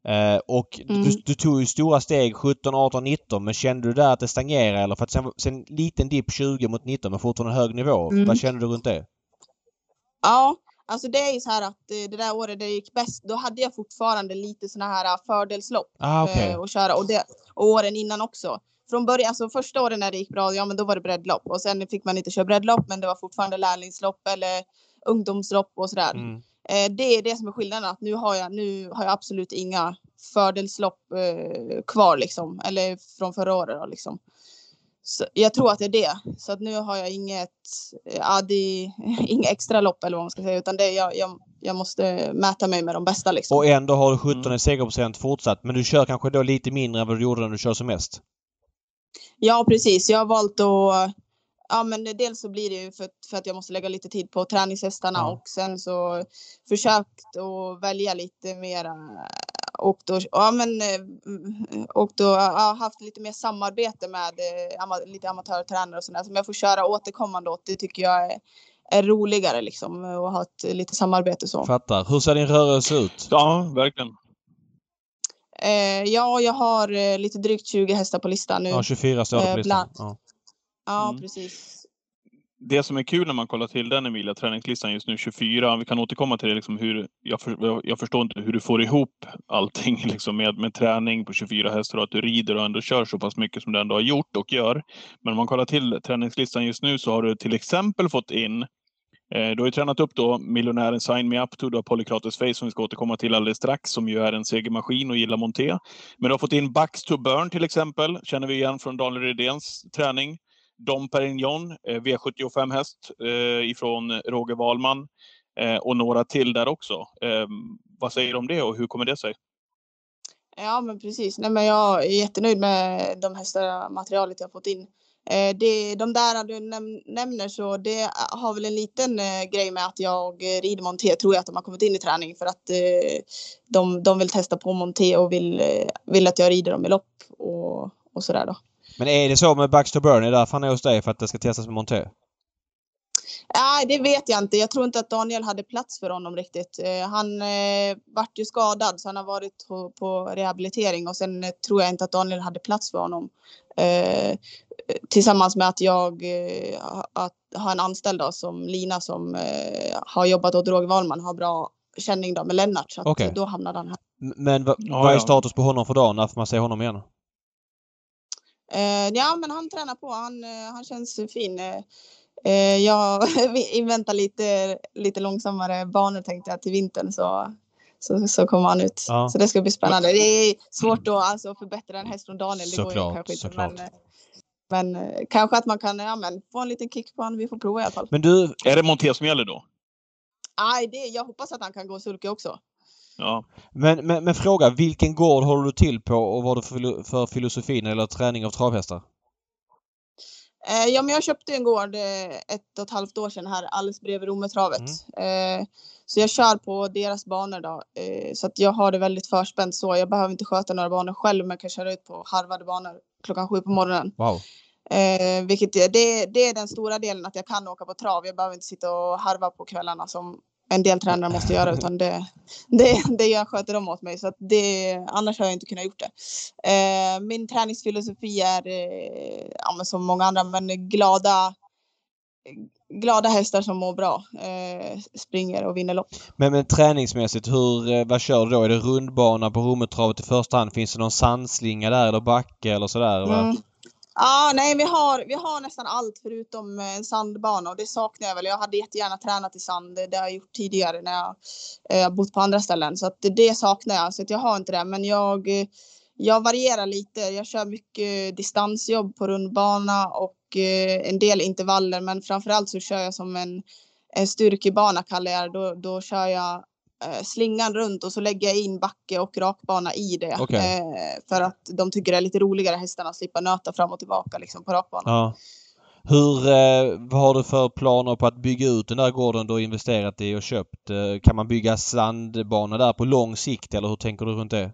Eh, och Mm. du, du tog ju stora steg 17, 18, 19 men kände du där att det stagnerade eller för att sen, sen liten dipp 20 mot 19 men fortfarande hög nivå. Mm. Vad kände du runt det? Ja, alltså det är ju så här att eh, det där året det gick bäst, då hade jag fortfarande lite såna här eh, fördelslopp Ah, eh, att köra och, det, och åren innan också. Från början, alltså första åren när det gick bra, ja men då var det breddlopp och sen fick man inte köra breddlopp men det var fortfarande lärlingslopp eller ungdomslopp och sådär. Mm. Eh, det är det som är skillnaden, att nu har jag, nu har jag absolut inga fördelslopp eh, kvar liksom, eller från förra året då, liksom. Så jag tror att det är det. Så att nu har jag inget, eh, är inga extra lopp eller vad man ska säga, utan det är, jag, jag, jag måste mäta mig med de bästa liksom. Och ändå har du 17 Mm. segerprocent fortsatt men du kör kanske då lite mindre än vad du gjorde när du kör som mest? Ja, precis. Jag har valt att Ja, men dels så blir det ju för, för att jag måste lägga lite tid på träningshästarna Ja. och sen så försökt att välja lite mera och då, ja, men, eh, och då ja, haft lite mer samarbete med eh, lite amatörtränare och sådär som jag får köra återkommande åt. Det tycker jag är, är roligare liksom och ha ett lite samarbete så. Fattar. Hur ser din rörelse ut? Ja, verkligen. Eh, ja, jag har eh, lite drygt 20 hästar på listan nu. Ja, 24 står det på listan. bland- Ja. Ja, Mm. precis. Det som är kul när man kollar till den Emilia, träningslistan just nu 24. Vi kan återkomma till det, liksom hur, jag, för, jag förstår inte hur du får ihop allting liksom med, med träning på 24 hästar och att du rider och ändå kör så pass mycket som du ändå har gjort och gör. Men om man kollar till träningslistan just nu så har du till exempel fått in eh, du har ju tränat upp då miljonären Sign Me Up to, du har Polykrates Face som vi ska återkomma till alldeles strax, som ju är en segermaskin och gillar monté. Men du har fått in Bucks to Burn till exempel, känner vi igen från Daniel Redéns träning. Dom Perignon, eh, V75 häst eh, ifrån Roger Wahlman eh, och några till där också. Vad säger du om det och hur kommer det sig? Ja, men precis. Nej, men jag är jättenöjd med de hästar materialet jag har fått in. Det, de där du näm nämner så det har väl en liten eh, grej med att jag rider monté tror jag att de har kommit in i träning för att eh, de, de vill testa på monté och vill, eh, vill att jag rider dem i lopp och, och sådär då. Men är det så med Baxter Burn? Är det därför han är hos dig? För att det ska testas med monté? Nej, det vet jag inte. Jag tror inte att Daniel hade plats för honom riktigt. Eh, han eh, vart ju skadad så han har varit på, på rehabilitering och sen eh, tror jag inte att Daniel hade plats för honom. Eh, tillsammans med att jag eh, att, har en anställd då, som Lina som eh, har jobbat åt Roger Wahlman har bra känning då med Lennart så att Okej. då hamnade han här. Men va, Ja, vad är status på honom för dagen? När får man se honom igen? Eh, ja, men han tränar på. Han, eh, han känns fin. Eh, jag inväntar lite, lite långsammare banor tänkte jag till vintern så, så, så kommer han ut. Ja. Så det ska bli spännande. Det är svårt då alltså, att förbättra en häst från Daniel. Det går Såklart, ju kanske inte. såklart. Men, men kanske att man kan ja, men, få en liten kick på honom. Vi får prova i alla fall. Men du, Är det monté som gäller då? Det, jag hoppas att han kan gå sulke också. Ja. men, men, men fråga. Vilken gård håller du till på och vad har du för, för filosofi när det gäller träning av travhästar? Eh, ja, men jag köpte en gård eh, ett och ett halvt år sedan här alldeles bredvid Rometravet. Eh, så jag kör på deras banor då. Så att jag har det väldigt förspänt så. Jag behöver inte sköta några banor själv men kan köra ut på harvade banor klockan sju på morgonen. Wow. Vilket är, det, det är den stora delen att jag kan åka på trav. Jag behöver inte sitta och harva på kvällarna som en del tränare måste göra utan det, det, det jag sköter de åt mig. Så att det, annars har jag inte kunnat gjort det. Eh, min träningsfilosofi är eh, ja, som många andra men glada glada hästar som mår bra eh, springer och vinner lopp. Men, men träningsmässigt, hur, eh, vad kör du då? Är det rundbana på Rommetravet i första hand? Finns det någon sandslinga där eller backe eller sådär? Mm. Ja, nej, vi har, vi har nästan allt förutom en sandbana och det saknar jag väl. Jag hade jättegärna tränat i sand. Det har jag gjort tidigare när jag eh, bott på andra ställen så att det, saknar jag. Så att jag har inte det. Men jag, eh, jag varierar lite. Jag kör mycket distansjobb på rundbana och eh, en del intervaller. Men framförallt så kör jag som en, en styrkebana kallar jag det. Då, då kör jag slingan runt och så lägger jag in backe och rakbana i det. Okej. Eh, för att de tycker det är lite roligare hästarna att slippa nöta fram och tillbaka liksom på rakbanan. Ja. Hur, eh, vad har du för planer på att bygga ut den där gården du har investerat i och köpt? Eh, kan man bygga sandbana där på lång sikt eller hur tänker du runt det?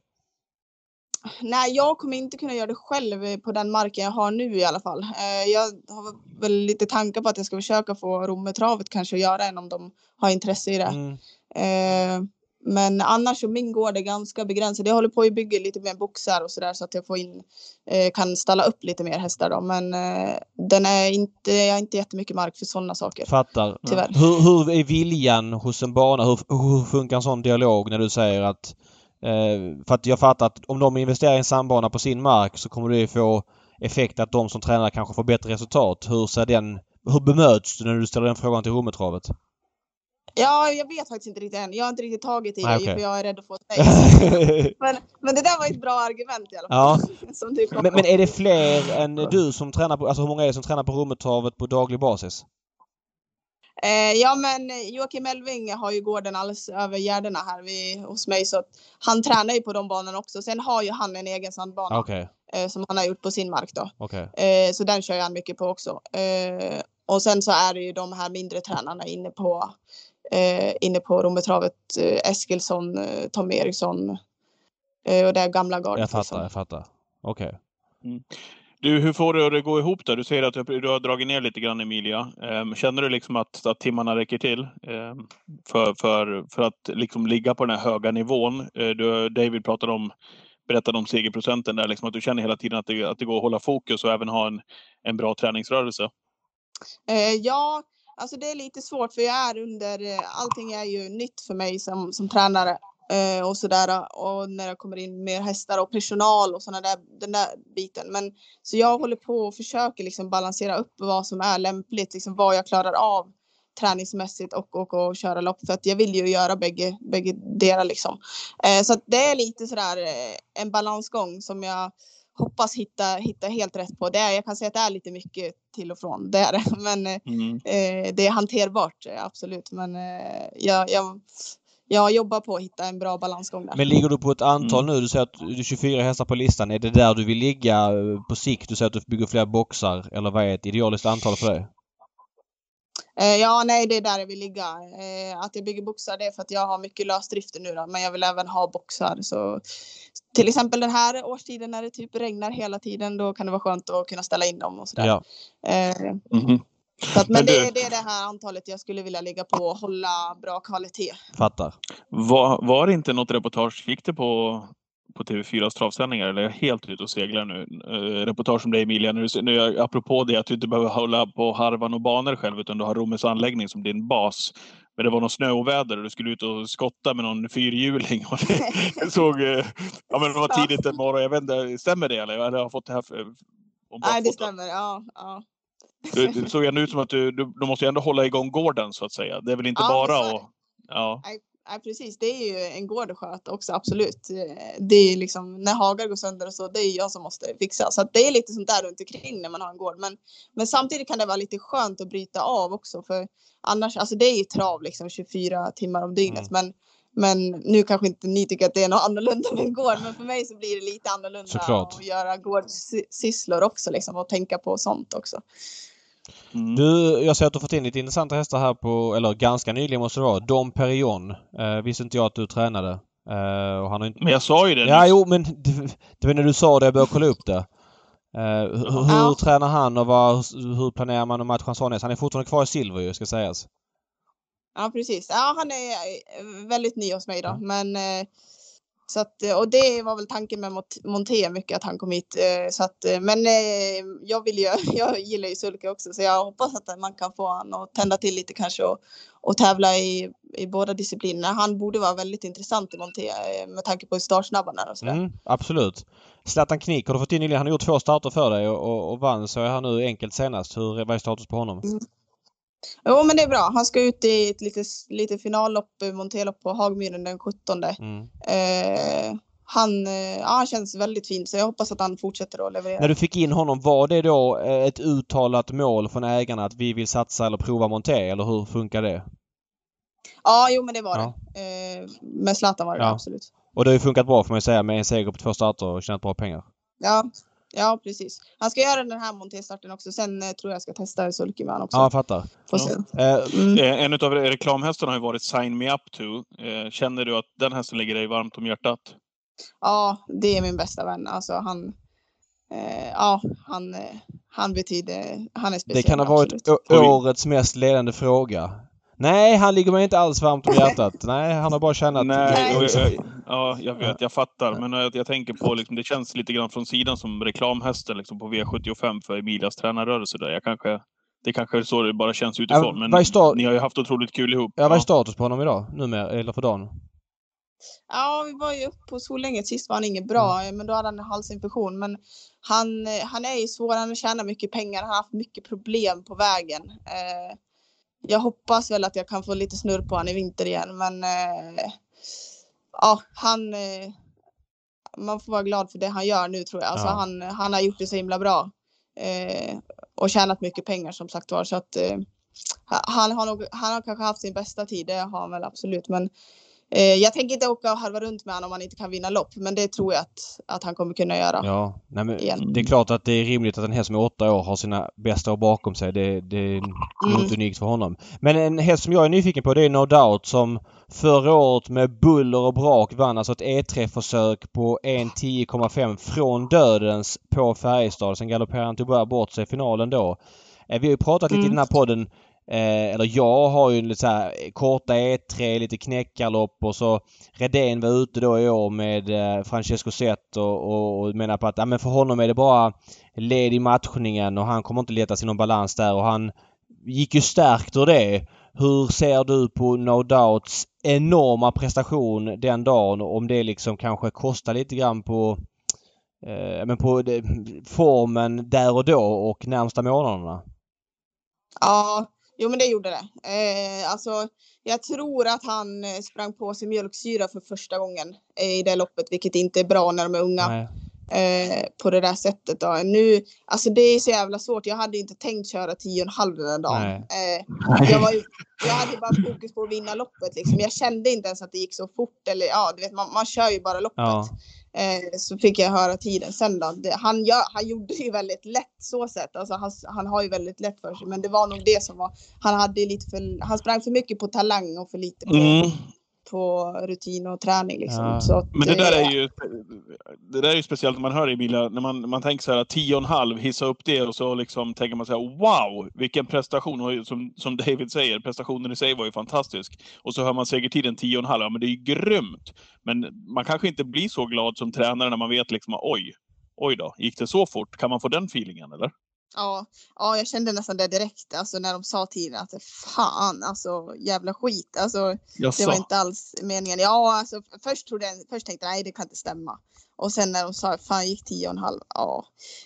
Nej, jag kommer inte kunna göra det själv på den marken jag har nu i alla fall. Eh, jag har väl lite tankar på att jag ska försöka få Rommetravet kanske att göra en om de har intresse i det. Mm. Eh, men annars så min gård är ganska begränsad. Jag håller på att bygga lite mer boxar och sådär så att jag får in, eh, kan ställa upp lite mer hästar då. Men den är inte, jag har inte jättemycket mark för sådana saker. Fattar. Tyvärr. Hur, hur är viljan hos en bana? Hur, hur funkar en sån dialog när du säger att... Eh, för att jag fattar att om de investerar i en sandbana på sin mark så kommer det få effekt att de som tränar kanske får bättre resultat. Hur ser den... Hur bemöts du när du ställer den frågan till Rommetravet? Ja, jag vet faktiskt inte riktigt än. Jag har inte riktigt tagit i Nej, det okej. för jag är rädd att få ett. Men, men det där var ett bra argument i alla fall. Kom men, men är det fler än du som tränar på... Alltså hur många är det som tränar på Rommetravet på daglig basis? Eh, ja men eh, Joakim Elving har ju gården alldeles över Gärdena här vid, hos mig så han tränar ju på de banorna också. Sen har ju han en egen sandbana Okej, eh, som han har gjort på sin mark då. okej. Eh, så den kör jag han mycket på också. Eh, och sen så är det ju de här mindre tränarna inne på eh, inne på Rommetravet. Eh, Eskilsson, eh, Tom Eriksson eh, och det gamla gardet. Jag fattar, liksom. jag fattar. Okej. Du, hur får du det att gå ihop då? Du säger att du, har dragit ner lite grann Emilia. Ehm, känner du liksom att, att timmarna räcker till ehm, för, för, för att liksom ligga på den här höga nivån? Eh, du, David pratade om, berättade om segerprocenten där, liksom att du känner hela tiden att det, att det går att hålla fokus och även ha en, en bra träningsrörelse. Eh, ja, alltså det är lite svårt för jag är under, eh, allting är ju nytt för mig som, som tränare eh, och sådär. Och när det kommer in mer hästar och personal och sådana där, den där biten. Men så jag håller på och försöker liksom balansera upp vad som är lämpligt, liksom vad jag klarar av träningsmässigt och, och, och köra lopp för att jag vill ju göra bägge, bägge delar liksom. Eh, så att det är lite sådär eh, en balansgång som jag hoppas hitta, hitta helt rätt på. Det är, jag kan säga att det är lite mycket till och från, det är det. Men eh, Mm. eh, det är hanterbart, eh, absolut. Men eh, jag, jag, jag jobbar på att hitta en bra balansgång där. Men ligger du på ett antal Mm. nu? Du säger att du är 24 hästar på listan. Är det där du vill ligga på sikt? Du säger att du bygger fler boxar. Eller vad är ett idealiskt antal för dig? Eh, ja, nej, det är där jag vill ligga. Eh, att jag bygger boxar det är för att jag har mycket lösdrifter nu då, men jag vill även ha boxar. Så till exempel den här årstiden när det typ regnar hela tiden, då kan det vara skönt att kunna ställa in dem och sådär. Ja. Eh, Mhm. Så att, men Men det, du- det är det här antalet jag skulle vilja ligga på och hålla bra kvalitet. Fattar. Var, var det inte något reportage, gick det på, på TV4s travsändningar, eller är jag helt ute och seglar nu? Uh, reportage om dig Emilia, när jag, apropå det att du inte behöver hålla på harvan och banor själv, utan du har Rommes anläggning som din bas. Men det var något snöoväder och du skulle ut och skotta med någon fyrhjuling. Och det, jag såg, eh, ja men det var tidigt en morgon, jag vet inte, stämmer det eller? Jag har fått det här för, om Nej, det stämmer. Ja, ja. Det, det såg ändå ut som att du, du, du måste ändå hålla igång gården så att säga. Det är väl inte Ja, bara att... Ja. Nej, precis. Det är ju en gård att sköta också, absolut. Det är liksom när hagar går sönder och så, det är jag som måste fixa. Så att det är lite sånt där runt omkring när man har en gård. Men, men samtidigt kan det vara lite skönt att bryta av också, för annars, alltså det är ju trav liksom 24 timmar om dygnet. Men, men nu kanske inte ni tycker att det är något annorlunda med en gård, men för mig så blir det lite annorlunda Såklart. att göra gårdssysslor också liksom och tänka på sånt också. Mm. Du, jag ser att du har fått in lite intressanta hästar här på, eller ganska nyligen måste det vara. Dom Perignon. Eh, visste inte jag att du tränade. Eh, och han har inte... Men jag sa ju det Ja, jo, men det, det var när du sa det jag började kolla upp det. Eh, hur, hur Ja. tränar han och vad, hur planerar man att matcha en sån häst? Han är fortfarande kvar i silver ju, ska sägas. Ja, precis. Ja, han är eh, väldigt ny hos mig då, Ja. men eh, så att, eh, och det var väl tanken med Mont- Monté mycket att han kom hit. eh, Så att, eh, men jag vill ju, jag gillar ju sulke också så jag hoppas att man kan få han att tända till lite kanske och, och tävla i, i båda disciplinerna. Han borde vara väldigt intressant i Monté med tanke på hur startsnabb han är och sådär. Mm, absolut. Zlatan Knick har du fått in nyligen. Han har gjort två starter för dig och, och, och vann så är han nu enkelt senast. Hur, vad är status på honom? Jo men det är bra. Han ska ut i ett lite, lite finallopp, Montélopp på Hagmyren den 17. Mm. Eh, han, eh, ja, han känns väldigt fin så jag hoppas att han fortsätter att leverera. När du fick in honom, var det då eh, ett uttalat mål från ägarna att vi vill satsa eller prova Monté eller hur funkar det? Ja, jo men det var Ja. det. Eh, med Zlatan var det Ja. absolut. Och det har ju funkat bra får man säga med en seger på två starter och tjänat bra pengar. Ja, ja precis. Han ska göra den här montéstarten också. Sen eh, tror jag jag ska testa sulky med honom också. Ja, jag fattar. Får Ja. se. Eh, Mm. Eh, En av reklamhästarna har ju varit Sign Me Up To. Eh, Känner du att den hästen ligger dig varmt om hjärtat? Ja, det är min bästa vän. Alltså han, eh, ja, han, han betyder, han är speciell. det kan ha varit absolut. årets mest ledande fråga. Nej, han ligger mig inte alls varmt om hjärtat. Nej, han har bara tjänat... Nej, Nej. jag, ja, jag vet, jag fattar. Men jag, jag tänker på, liksom, det känns lite grann från sidan som reklamhästen liksom, på V75 för Emilias tränarrörelse. Där. Jag kanske, det kanske är så det bara känns utifrån. Ja, Men vad är sta- ni har ju haft otroligt kul ihop. Ja, vad är status på honom idag? Numera, eller för dagen? Ja, vi var ju uppe på Solänget sist var han inget bra, Mm. men då hade han en halsinfektion. Men han, eh, han är ju svår, han tjänar mycket pengar, han har haft mycket problem på vägen. Eh, jag hoppas väl att jag kan få lite snurr på honom i vinter igen, men eh, ja, han, eh, man får vara glad för det han gör nu tror jag. Alltså, Ja. han, han har gjort det så himla bra eh, och tjänat mycket pengar som sagt var. Så att, eh, han, har nog, han har kanske haft sin bästa tid, det har han väl absolut. Men jag tänker inte åka och harva runt med honom om han inte kan vinna lopp, men det tror jag att, att han kommer kunna göra. Ja, nej men Igen. det är klart att det är rimligt att en häst som är åtta år har sina bästa år bakom sig. Det, det är Mm. inte unikt för honom. Men en häst som jag är nyfiken på det är No Doubt som förra året med buller och brak vann alltså ett E3-försök på 1.10,5 från dödens på Färjestad. Sen galopperade han tyvärr bort sig i finalen då. Eh, Vi har ju pratat lite i Mm. den här podden Eh, eller jag har ju lite så här eh, korta E3, lite knäckgalopp och så Redén var ute då i år med eh, Francesco Zet och, och, och menar på att ja, men för honom är det bara led i matchningen och han kommer inte leta sig någon balans där och han gick ju stärkt ur det. Hur ser du på No Doubts enorma prestation den dagen om det liksom kanske kostar lite grann på eh, men på det, formen där och då och närmsta månaderna? Ja, jo men det gjorde det. Eh, alltså, jag tror att han eh, sprang på sig mjölksyra för första gången eh, i det loppet, vilket inte är bra när de är unga. Eh, på det där sättet. Då. Nu, alltså det är så jävla svårt. Jag hade inte tänkt köra 10,5 den här dagen. Eh, jag, var, jag hade bara fokus på att vinna loppet. Liksom. Jag kände inte ens att det gick så fort. Eller, ja, du vet, man, man kör ju bara loppet. Ja. Eh, så fick jag höra tiden sen då. Det, han, gör, han gjorde ju väldigt lätt så sett. Alltså, han, han har ju väldigt lätt för sig. Men det var nog det som var. Han, hade lite för, han sprang för mycket på talang och för lite på, Mm på rutin och träning. Liksom. Ja. Så att, Men det där är ju, det där är ju speciellt när man hör Emilia, när man, man tänker så här 10,5, hissa upp det och så liksom tänker man så här wow, vilken prestation! Och som, som David säger, prestationen i sig var ju fantastisk. Och så hör man segertiden 10,5, ja men det är ju grymt! Men man kanske inte blir så glad som tränare när man vet liksom oj, oj då, gick det så fort? Kan man få den feelingen eller? Ja, ja, jag kände nästan det direkt. Alltså när de sa tiden att fan, alltså jävla skit. Alltså, det var inte alls meningen. Ja, alltså först, trodde jag, först tänkte jag nej, det kan inte stämma. Och sen när de sa fan gick tio och en halv. Ja,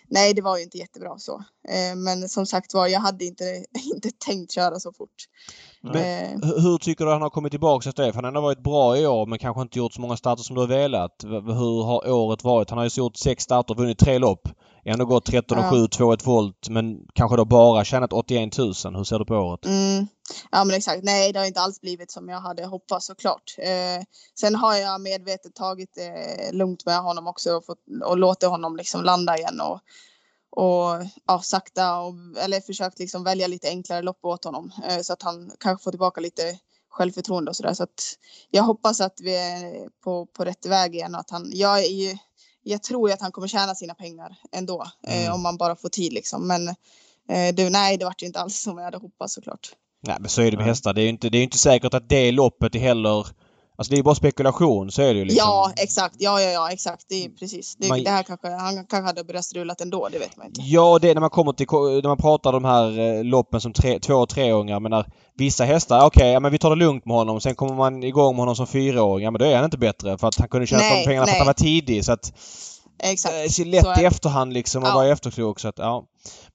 nej, det var ju inte jättebra så. Eh, men som sagt var, jag hade inte, inte tänkt köra så fort. Men- Eh, Hur tycker du han har kommit tillbaka efter det? För han har varit bra i år men kanske inte gjort så många starter som du har velat. Hur har året varit? Han har ju gjort sex starter, vunnit tre lopp. Ändå gått 13 och Ja. 7, 2-1 volt men kanske då bara tjänat 81 000. Hur ser du på året? Mm. Ja men exakt, nej det har inte alls blivit som jag hade hoppats såklart. Eh, sen har jag medvetet tagit det lugnt med honom också och, fått, och låtit honom liksom landa igen och, och ja, sakta och, eller försökt liksom välja lite enklare lopp åt honom eh, så att han kanske får tillbaka lite självförtroende och sådär. Så att jag hoppas att vi är på, på rätt väg igen och att han, jag är ju, jag tror ju att han kommer tjäna sina pengar ändå eh, Mm. om man bara får tid liksom. Men eh, det, nej, det vart ju inte alls som jag hade hoppats såklart. Nej men så är det med hästar. Det är ju inte, det är inte säkert att det loppet är heller... Alltså det är ju bara spekulation. Så är det ju liksom. Ja, exakt. Ja, ja, ja, exakt. Det är precis. Det, Man- det här kanske, han kanske hade börjat ändå, det vet man inte. Ja, det är när man kommer till när man pratar de här eh, loppen som tre, två och treåringar. Men när vissa hästar, okej, ja, men vi tar det lugnt med honom. Sen kommer man igång med honom som fyraåring. Ja, men då är han inte bättre för att han kunde tjäna Nej, de pengarna för att nej. han var tidig. Så att Exakt. det är så Så lätt är i efterhand liksom att Ja. vara efterklok. Så att, ja.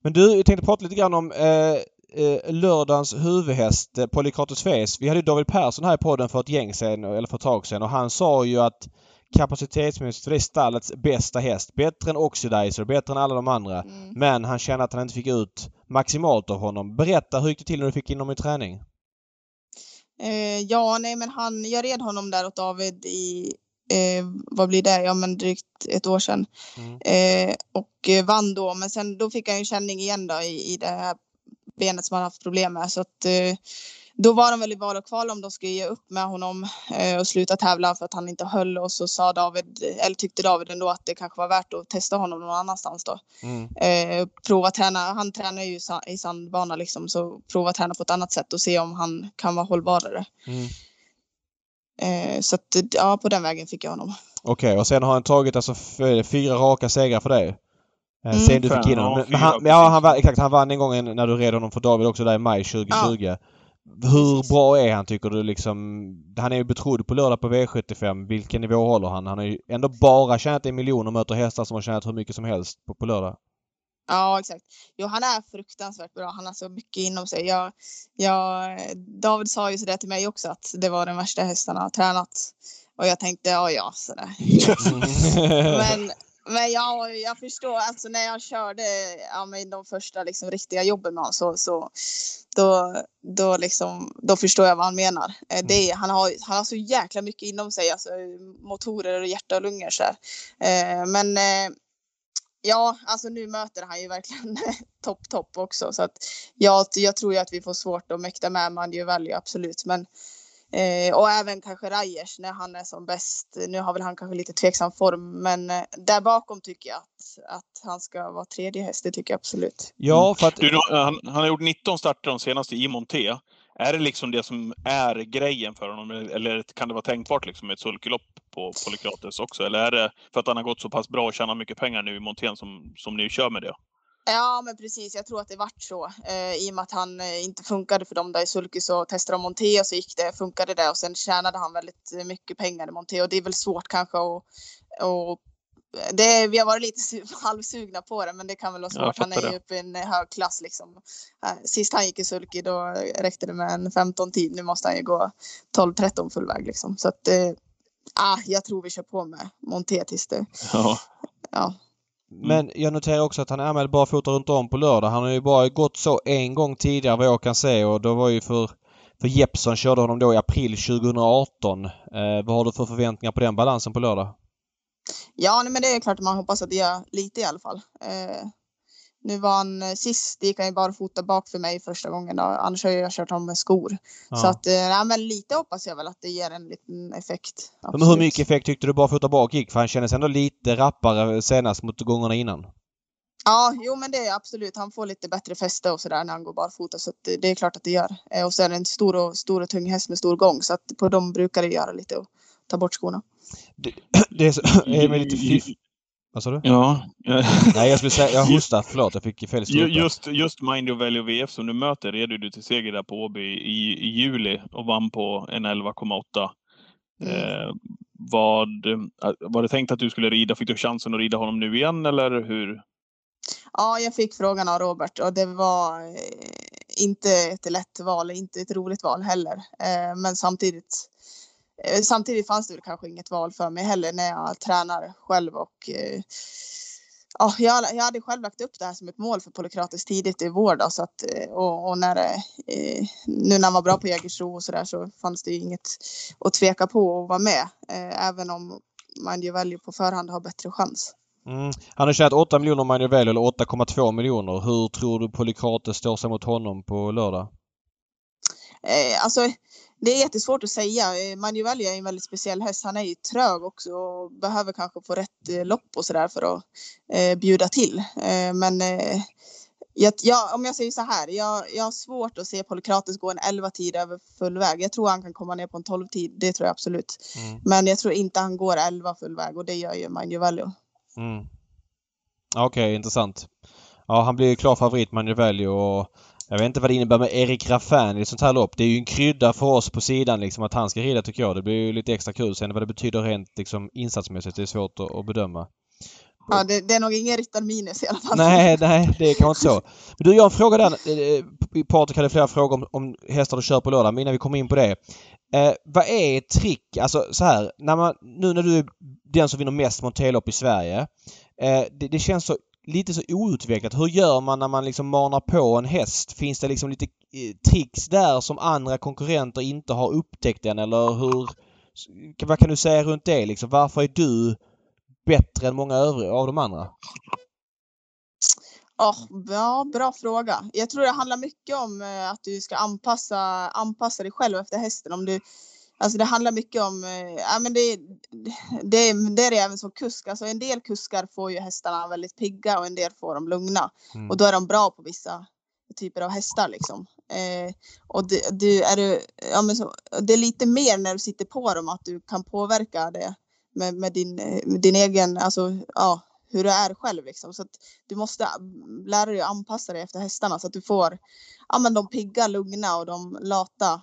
Men du, jag tänkte prata lite grann om eh, eh, lördagens huvudhäst, eh, Polykrates Face. Vi hade ju David Persson här i podden för ett gäng sen, eller för ett tag sedan och han sa ju att kapacitetsmässigt för det är stallets bästa häst. Bättre än Oxidizer, bättre än alla de andra. Mm. Men han kände att han inte fick ut maximalt av honom. Berätta, hur gick det till när du fick in honom i träning? Eh, ja, nej, men han, jag red honom där åt David i, eh, vad blir det, ja men drygt ett år sedan. Mm. Eh, och eh, vann då, men sen då fick han ju känning igen då i, i det här benet som han haft problem med. Så att, eh, då var de väl i val och kval om de skulle ge upp med honom eh, och sluta tävla för att han inte höll. Och så sa David, eller tyckte David ändå att det kanske var värt att testa honom någon annanstans då. Mm. eh, prova träna. Han tränar ju i sandbana liksom, så prova träna på ett annat sätt och se om han kan vara hållbarare. Mm. Eh, så att, ja, på den vägen fick jag honom. Okej, och sen har han tagit alltså fyra raka segrar för dig. Eh, Mm. sen du fick in honom. ja, Men, men han, ja, han, vann- exakt, han vann en gång när du red honom för David också där i maj 2020. Hur Precis. bra är han tycker du liksom? Han är ju betrodd på lördag på V75. Vilken nivå håller han? Han har ju ändå bara tjänat en miljon och möter hästar som har tjänat hur mycket som helst på, på lördag. Ja, exakt. Jo, han är fruktansvärt bra. Han har så mycket inom sig. Jag, jag, David sa ju sådär till mig också att det var den värsta hästen han har tränat. Och jag tänkte, ja, ja, sådär. Men, men jag, jag förstår, alltså när jag körde ja, men de första liksom, riktiga jobben med honom så, så då, då, liksom, då förstår jag vad han menar. Eh, Det är, han, har, han har så jäkla mycket inom sig, alltså motorer och hjärta och lungor. Så. Eh, men eh, ja, alltså nu möter han ju verkligen topp, topp också. Så att jag, jag tror ju att vi får svårt att mäkta med Manju Valley, absolut. Men Eh, och även kanske Rajers när han är som bäst. Nu har väl han kanske lite tveksam form, men eh, där bakom tycker jag att, att han ska vara tredje häst. Det tycker jag absolut. ja, för att... Du, då, han, han har gjort 19 starter de senaste i Monté. Är det liksom det som är grejen för honom? Eller kan det vara tänkbart liksom med ett sulkelopp på Polykrates också? Eller är det för att han har gått så pass bra och tjänat mycket pengar nu i Montén som, som ni kör med det? Ja, men precis. Jag tror att det vart så. Eh, I och med att han eh, inte funkade för dem där i sulky så testade de Monté och så gick det, funkade det och sen tjänade han väldigt mycket pengar i Monté och det är väl svårt kanske att och det, vi har varit lite su- halvsugna på det, men det kan väl vara svårt. Han är ju uppe i en hög klass liksom. Eh, Sist han gick i sulky då räckte det med en 15 tid. Nu måste han ju gå 12-13 full väg liksom. Så att, eh, ah, jag tror vi kör på med Monté tills det Ja. ja. Men jag noterar också att han är anmäld barfota runt om på lördag. Han har ju bara gått så en gång tidigare vad jag kan se och då var ju för för Jeppson körde honom då i april 2018. Eh, vad har du för förväntningar på den balansen på lördag? Ja, nej, men det är klart att man hoppas att det gör lite i alla fall. Eh, nu var han eh, sist, gick han ju bara fota bak för mig första gången. Då. Annars har jag kört honom med skor. Ja. Så att, eh, nej, men lite hoppas jag väl att det ger en liten effekt. Men hur mycket effekt tyckte du barfota bak gick? För han kändes ändå lite rappare senast mot gångerna innan. Ja, jo men det är absolut. Han får lite bättre fäste och sådär när han går barfota. Så att det, det är klart att det gör. Eh, och så är det en stor och, stor och tung häst med stor gång. Så att på dem brukar det göra lite att ta bort skorna. Det, det är, så, är med lite fiff... Vad sa du? Ja. Nej, jag skulle säga... Jag hostar. Förlåt, jag fick fel strupe. Just, just Mind Your Value VF som du möter reder du till seger där på Åby i, i juli och vann på en 11,8. Mm. Eh, vad, eh, var det tänkt att du skulle rida? Fick du chansen att rida honom nu igen eller hur? Ja, jag fick frågan av Robert och det var eh, inte ett lätt val, inte ett roligt val heller. Eh, men samtidigt, samtidigt fanns det väl kanske inget val för mig heller när jag tränar själv och eh, ja, jag, jag hade själv lagt upp det här som ett mål för Polykrates tidigt i vår då, så att, eh, och, och när det, eh, nu när han var bra på Jägersro och så där så fanns det ju inget att tveka på att vara med, eh, även om man ju väljer på förhand har bättre chans. Mm. Han har tjänat 8 miljoner Manuel eller 8,2 miljoner. Hur tror du Polykrates står sig mot honom på lördag? Eh, alltså, det är jättesvårt att säga. Eh, Manuelli är en väldigt speciell häst. Han är ju trög också och behöver kanske få rätt eh, lopp och sådär för att eh, bjuda till. Eh, men eh, jag, jag, om jag säger så här, jag, jag har svårt att se Polykrates gå en 11 tid över full väg. Jag tror han kan komma ner på en 12 tid, det tror jag absolut. Mm. Men jag tror inte han går 11 full väg och det gör ju Manuelli. Mm. Okej, intressant. Ja, han blir ju klar favorit Manuelli och jag vet inte vad det innebär med Erik Raffin i ett sånt här lopp. Det är ju en krydda för oss på sidan liksom att han ska rida tycker jag. Det blir ju lite extra kul. Sen vad det betyder rent liksom insatsmässigt det är svårt att, att bedöma. Ja, det, det är nog ingen ryttarminus i alla fall. Nej, nej, det är kanske inte så. Men du, jag har en fråga där. Eh, Patrik hade flera frågor om, om hästar du kör på lördag, men innan vi kommer in på det. Eh, vad är ett trick, alltså så här, när man, nu när du är den som vinner mest monterlopp i Sverige. Eh, det, det känns så lite så outvecklat. Hur gör man när man liksom manar på en häst? Finns det liksom lite eh, tricks där som andra konkurrenter inte har upptäckt än eller hur? Vad kan du säga runt det liksom? Varför är du bättre än många övriga av de andra? Ah, ja, bra, fråga. Jag tror det handlar mycket om eh, att du ska anpassa, anpassa dig själv efter hästen. Om du, alltså det handlar mycket om, eh, ja, men det, det, det är det även som kusk. Alltså en del kuskar får ju hästarna väldigt pigga och en del får dem lugna. Mm. Och då är de bra på vissa typer av hästar liksom. Eh, och det, du, är du, ja, men så, det är lite mer när du sitter på dem att du kan påverka det med, med din, eh, med din egen, alltså ja, hur du är själv liksom. Så att du måste lära dig att anpassa dig efter hästarna så att du får ja, men de pigga lugna och de lata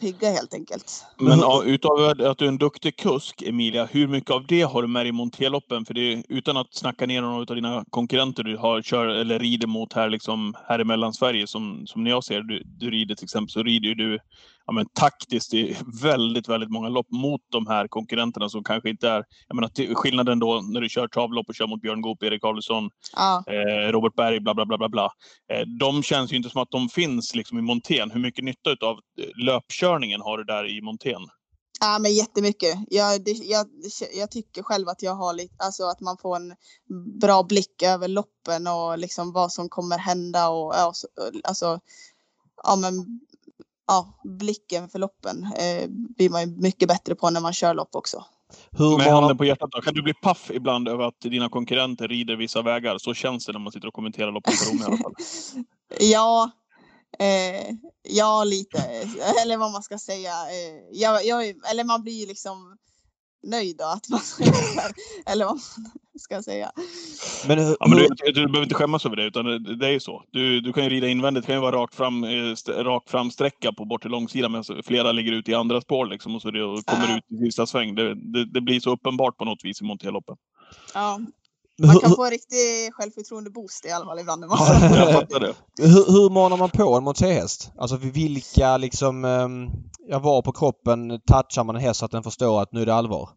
pigga helt enkelt. Men ja, utav att du är en duktig kusk, Emilia, hur mycket av det har du med i monterloppen? För det är, utan att snacka ner någon av dina konkurrenter du har, kör eller rider mot här, liksom, här i Mellansverige, som, som när jag ser du, du rider till exempel, så rider ju du ja, men, taktiskt i väldigt, väldigt många lopp mot de här konkurrenterna som kanske inte är... Jag menar, till- skillnaden då när du kör travlopp och kör mot Björn Goop, Erik Karlsson, Ja. eh, Robert Berg, bla bla bla bla bla. Eh, de känns ju inte som att de finns liksom i montén. Hur mycket nytta av löpkörningen har du där i montén? Ja, men jättemycket. Jag, det, jag, jag tycker själv att jag har lite, alltså att man får en bra blick över loppen och liksom vad som kommer hända och ja, så, alltså, ja men, ja, blicken för loppen eh, blir man ju mycket bättre på när man kör lopp också. Hur Med handen på hjärtat då, kan du bli paff ibland över att dina konkurrenter rider vissa vägar? Så känns det när man sitter och kommenterar loppen på Rom i alla fall. Ja, eh, ja lite, eller vad man ska säga. Eh, jag, jag, eller man blir ju liksom nöjd då att man eller vad man ska säga. Men hur, Ja, men du, du behöver inte skämmas över det, utan det, är ju så. Du, du kan ju rida invändigt, det kan ju vara rakt fram, eh, st- rak fram sträcka på bortre långsida, men så flera ligger ute i andra spår liksom, och så det, och kommer Ja. ut i sista sväng. Det, det, det blir så uppenbart på något vis i monterloppen. Ja, man kan få en riktig självförtroende-boost i alla fall ibland. Man Jag fattar det. hur, hur manar man på en monterhäst? Alltså vilka liksom... Um, jag var på kroppen touchar man en häst så att den förstår att nu är det allvar?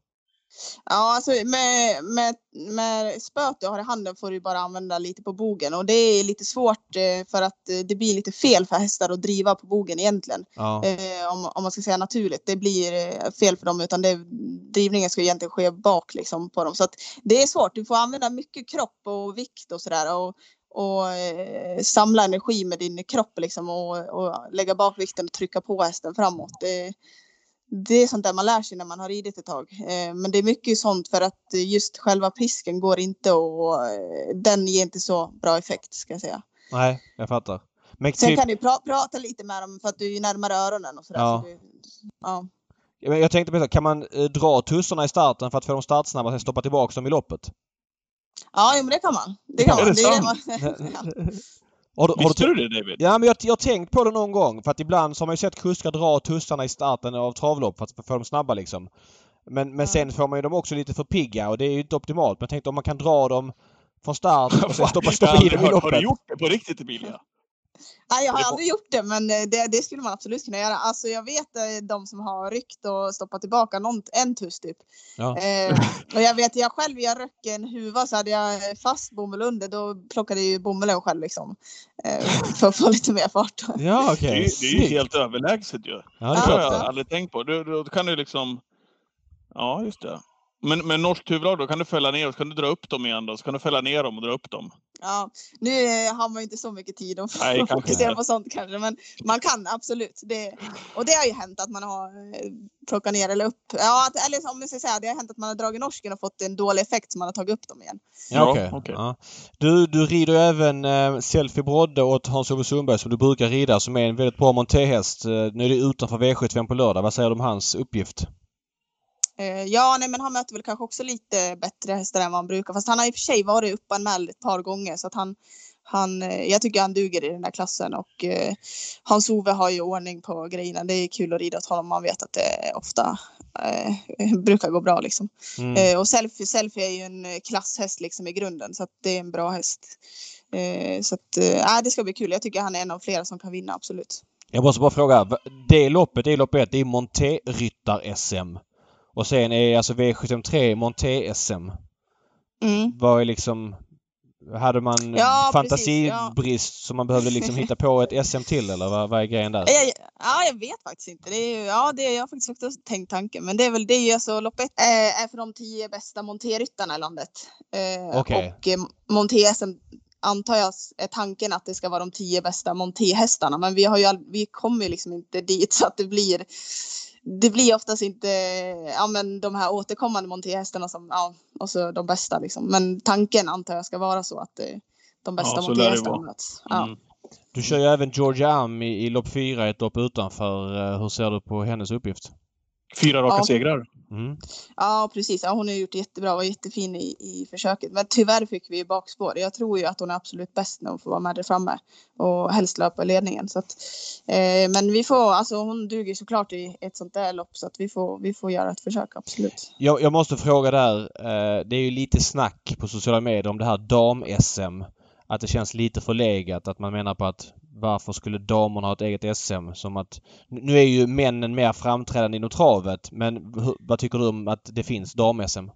Ja, alltså med, med, med spöet du har i handen får du bara använda lite på bogen och det är lite svårt eh, för att eh, det blir lite fel för hästar att driva på bogen egentligen. Ja. Eh, om, om man ska säga naturligt. Det blir fel för dem utan det, drivningen ska egentligen ske bak liksom på dem. Så att det är svårt. Du får använda mycket kropp och vikt och sådär. Och, och samla energi med din kropp liksom och, och lägga bak vikten och trycka på hästen framåt. Det, det är sånt där man lär sig när man har ridit ett tag. Eh, men det är mycket sånt för att just själva pisken går inte och eh, den ger inte så bra effekt ska jag säga. Nej, jag fattar. Men Sen typ, kan du pra prata lite med dem för att du är ju närmare öronen och sådär. Ja. Så du, ja. jag tänkte på kan man eh, dra tussarna i starten för att få dem startsnabba och stoppa tillbaka dem i loppet? ja, jo, men det kan man. Det kan man. det är det man ja. Har du, har Visste du, du det David? Ja, men jag, jag har tänkt på det någon gång. För att ibland så har man ju sett kuskar dra tussarna i starten av travlopp för att få dem snabba liksom. Men, men sen får man ju dem också lite för pigga och det är ju inte optimalt. Men jag tänkte om man kan dra dem från start och sen stoppa, stoppa har i dem i hört. Har du loppet. gjort det på riktigt Emilia? Nej, jag har aldrig gjort det, men eh, det, det skulle man absolut kunna göra. Alltså, jag vet eh, de som har ryckt och stoppat tillbaka någon, en tuss typ. Ja. Eh, och jag vet, jag själv, jag röck en huva så hade jag fast bomull under, då plockade jag ju bomullen själv liksom. Eh, för att få lite mer fart. Ja, Det är, det är ju helt överlägset ju. Ja, det Det har jag aldrig tänkt på. Då kan du liksom... Ja, just det. Men med norskt huvudlag då kan du fälla ner och så kan du dra upp dem igen då. Så kan du fälla ner dem och dra upp dem. Ja, nu har man ju inte så mycket tid att Nej, kanske fokusera inte. på sånt kanske, men man kan absolut. Det, och det har ju hänt att man har eh, plockat ner eller upp. Ja, att, eller om jag ska säga, det har hänt att man har dragit norsken och fått en dålig effekt så man har tagit upp dem igen. Ja, okej. okej. Ja. Du, du rider ju även eh, Selfie Brodde åt Hans-Ove Sundberg som du brukar rida som är en väldigt bra montéhäst. Eh, nu är det utanför V75 på lördag. Vad säger du om hans uppgift? Eh, ja, nej, men han möter väl kanske också lite bättre hästar än vad han brukar. Fast han har i och för sig varit uppanmäld ett par gånger så att han, han eh, jag tycker han duger i den här klassen och eh, Hans-Ove har ju ordning på grejerna. Det är kul att rida åt honom. Man vet att det ofta eh, brukar gå bra liksom. Mm. Eh, och selfie, selfie är ju en eh, klasshäst liksom i grunden så att det är en bra häst. Eh, så att, eh, det ska bli kul. Jag tycker han är en av flera som kan vinna, absolut. Jag måste bara fråga. Det loppet, det är lopp ett, det är Monté-ryttar-SM. Och sen är alltså V73 Monté-SM. Mm. Vad är liksom... Hade man Ja, fantasibrist så man behövde liksom hitta på ett SM till eller vad, vad är grejen där? Jag, ja, jag vet faktiskt inte. Det är, ju- ja, det, jag har faktiskt också tänkt tanken. Men det är väl det är ju alltså lopp ett eh, är för de tio bästa monterryttarna i landet. Eh, Okej. Och eh, monté-SM antar jag är tanken att det ska vara de tio bästa montéhästarna. Men vi, har ju all, vi kommer ju liksom inte dit så att det blir det blir oftast inte ja, men de här återkommande montéhästarna som, ja, och så de bästa liksom. Men tanken antar jag ska vara så att eh, de bästa Ja, vara. möts. Ja. Mm. Du kör ju även Georgia Am i, i lopp fyra, ett lopp utanför. Eh, Hur ser du på hennes uppgift? Fyra raka Ja. segrar. Mm. Ja, precis. Ja, hon har gjort jättebra och var jättefin i, i försöket. Men tyvärr fick vi ju bakspår. Jag tror ju att hon är absolut bäst när hon får vara med där framme och helst löpa ledningen. Så att, eh, men vi får, alltså hon duger såklart i ett sånt där lopp så att vi får, vi får göra ett försök, absolut. Jag, jag måste fråga där. Eh, det är ju lite snack på sociala medier om det här dam-SM. Att det känns lite förlegat. Att man menar på att varför skulle damerna ha ett eget SM? Som att, nu är ju männen mer framträdande inom travet. Men hur, vad tycker du om att det finns dam-SM?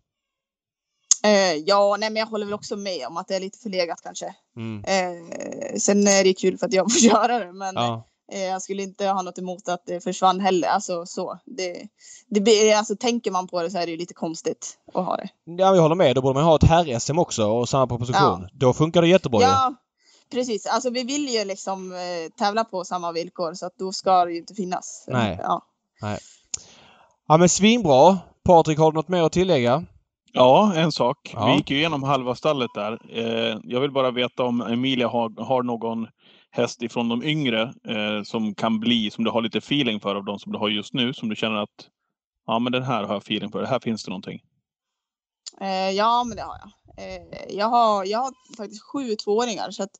Eh, ja, nej, men jag håller väl också med om att det är lite förlegat kanske. Mm. Eh, sen är det kul för att jag får göra det, men Ja. eh, jag skulle inte ha något emot att det försvann heller. Alltså så. Det, det, blir- alltså, tänker man på det så är det ju lite konstigt att ha det. ja, jag håller med. Då borde man ha ett herr-SM också och samma proposition. Ja. Då funkar det jättebra ju. Precis. Alltså vi vill ju liksom eh, tävla på samma villkor så att då ska det ju inte finnas. Nej. Ja. Ja men svinbra! Patrik, har du något mer att tillägga? Ja, en sak. Ja. Vi gick ju igenom halva stallet där. Eh, jag vill bara veta om Emilia har, har någon häst ifrån de yngre eh, som kan bli, som du har lite feeling för av de som du har just nu, som du känner att ja, men den här har jag feeling för. Här finns det någonting. Eh, ja, men det har jag. Eh, jag, har jag har faktiskt sju tvååringar så att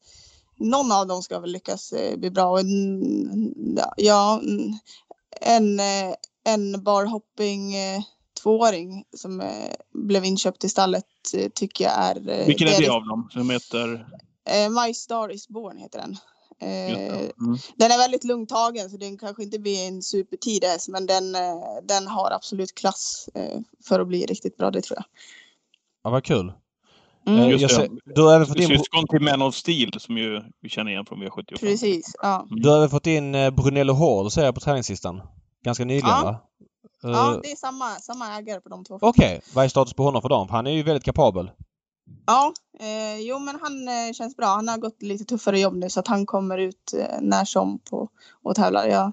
någon av dem ska väl lyckas eh, bli bra. Och en, ja, en- en, eh, en barhopping eh, tvååring som eh, blev inköpt i stallet eh, tycker jag är... eh, Vilken är det av dem? Som heter... Eh, My Star is Born heter den. Eh, Mm. Den är väldigt lugnt tagen så den kanske inte blir en supertid men den, eh, den har absolut klass eh, för att bli riktigt bra, det tror jag. Ja, vad kul. Mm. Eh, Just jag det. ser, du, har även fått in, Syskon till Man of Steel som ju vi känner igen från V75. Precis, ja. du har även fått in eh, Brunello Hall ser jag på träningslistan. Ganska nyligen Ja. va? Ja, det är samma, samma ägare på de två. Okej, vad är status på honom för dem? För han är ju väldigt kapabel. Ja, eh, jo men han eh, känns bra. Han har gått lite tuffare jobb nu så att han kommer ut eh, när som på och tävlar. Ja.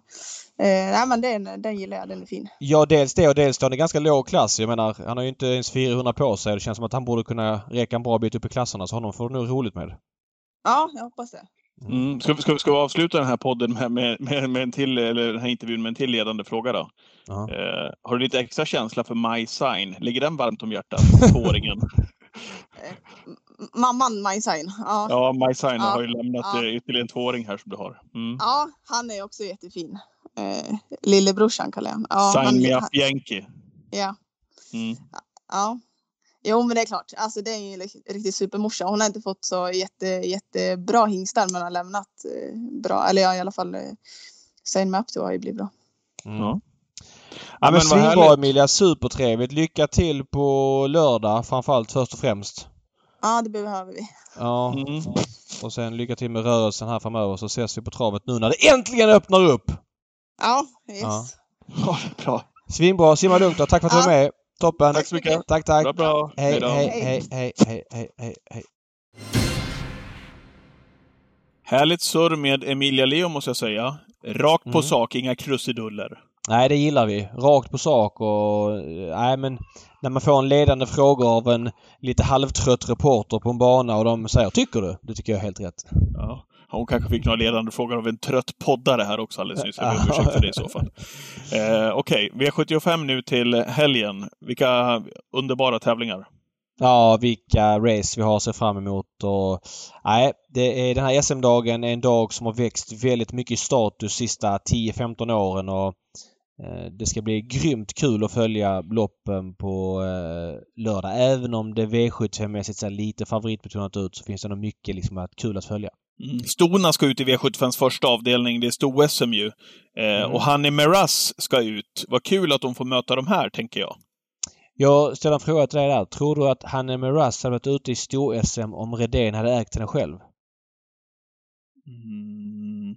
Eh, nej men den, den gillar jag, den är fin. Ja, dels det och dels då han är ganska låg klass. Jag menar, han har ju inte ens 400 på sig. Det känns som att han borde kunna räcka en bra bit upp i klasserna. Så honom får du nog roligt med. Ja, jag hoppas det. Mm. Ska, vi- ska, vi- ska vi avsluta den här podden med, med, med, med en till, eller den här intervjun med en till ledande fråga då? Ja. Eh, har du lite extra känsla för My Sign? Ligger den varmt om hjärtat? Tvååringen. M- Mamman Majsain. Ja. Ja, Sign Ja. har ju lämnat Ja. eh, ytterligare en tvååring här som du har. Mm. ja, han är också jättefin. Eh, lillebrorsan kallar jag honom. ja, Sign han- me up Yankee. Ja, Mm. ja. Jo men det är klart, alltså det är ju en riktig supermorsa. Hon har inte fått så jätte, jättebra hingstar men har lämnat eh, bra, eller ja i alla fall eh, Sign Me Up då har ju blivit bra. Mm. Ja. Ja, men svinbra. Emilia. Supertrevligt. Lycka till på lördag framförallt först och främst. Ja det behöver vi. Ja. Mm. Och sen lycka till med rörelsen här framöver så ses vi på travet nu när det äntligen öppnar upp. Ja, yes. Ja. Ja, bra. Svinbra. Simma lugnt då. Tack för att du var Ja. med. Toppen. Tack så mycket. Tack, tack. Bra, bra. Hej, hej, hej, hej, hej, hej, hej, hej. Härligt surr med Emilia Leo måste jag säga. Rakt på Mm. sak, inga krusiduller. Nej, det gillar vi. Rakt på sak och... Nej, men när man får en ledande fråga av en lite halvtrött reporter på en bana och de säger ”Tycker du?” Det tycker jag är helt rätt. Ja. Hon kanske fick några ledande frågor av en trött poddare här också alldeles nyss. Jag ber om ursäkt för det i så fall. Eh, Okej, V75 nu till helgen. Vilka underbara tävlingar. Ja, vilka race vi har att se fram emot och... Nej, det är, den här SM-dagen är en dag som har växt väldigt mycket i status sista 10-15 åren och det ska bli grymt kul att följa loppen på eh, lördag. Även om det V75-mässigt ser lite favoritbetonat ut så finns det nog mycket liksom att, kul att följa. Mm. Stona ska ut i V75s första avdelning. Det är sto-SM ju. Eh, Mm. Och Hanni Meras ska ut. Vad kul att de får möta de här, tänker jag. Jag ställer en fråga till dig där. Tror du att Hanne Miraz hade varit ute i stor-SM om Redén hade ägt henne själv? Mm.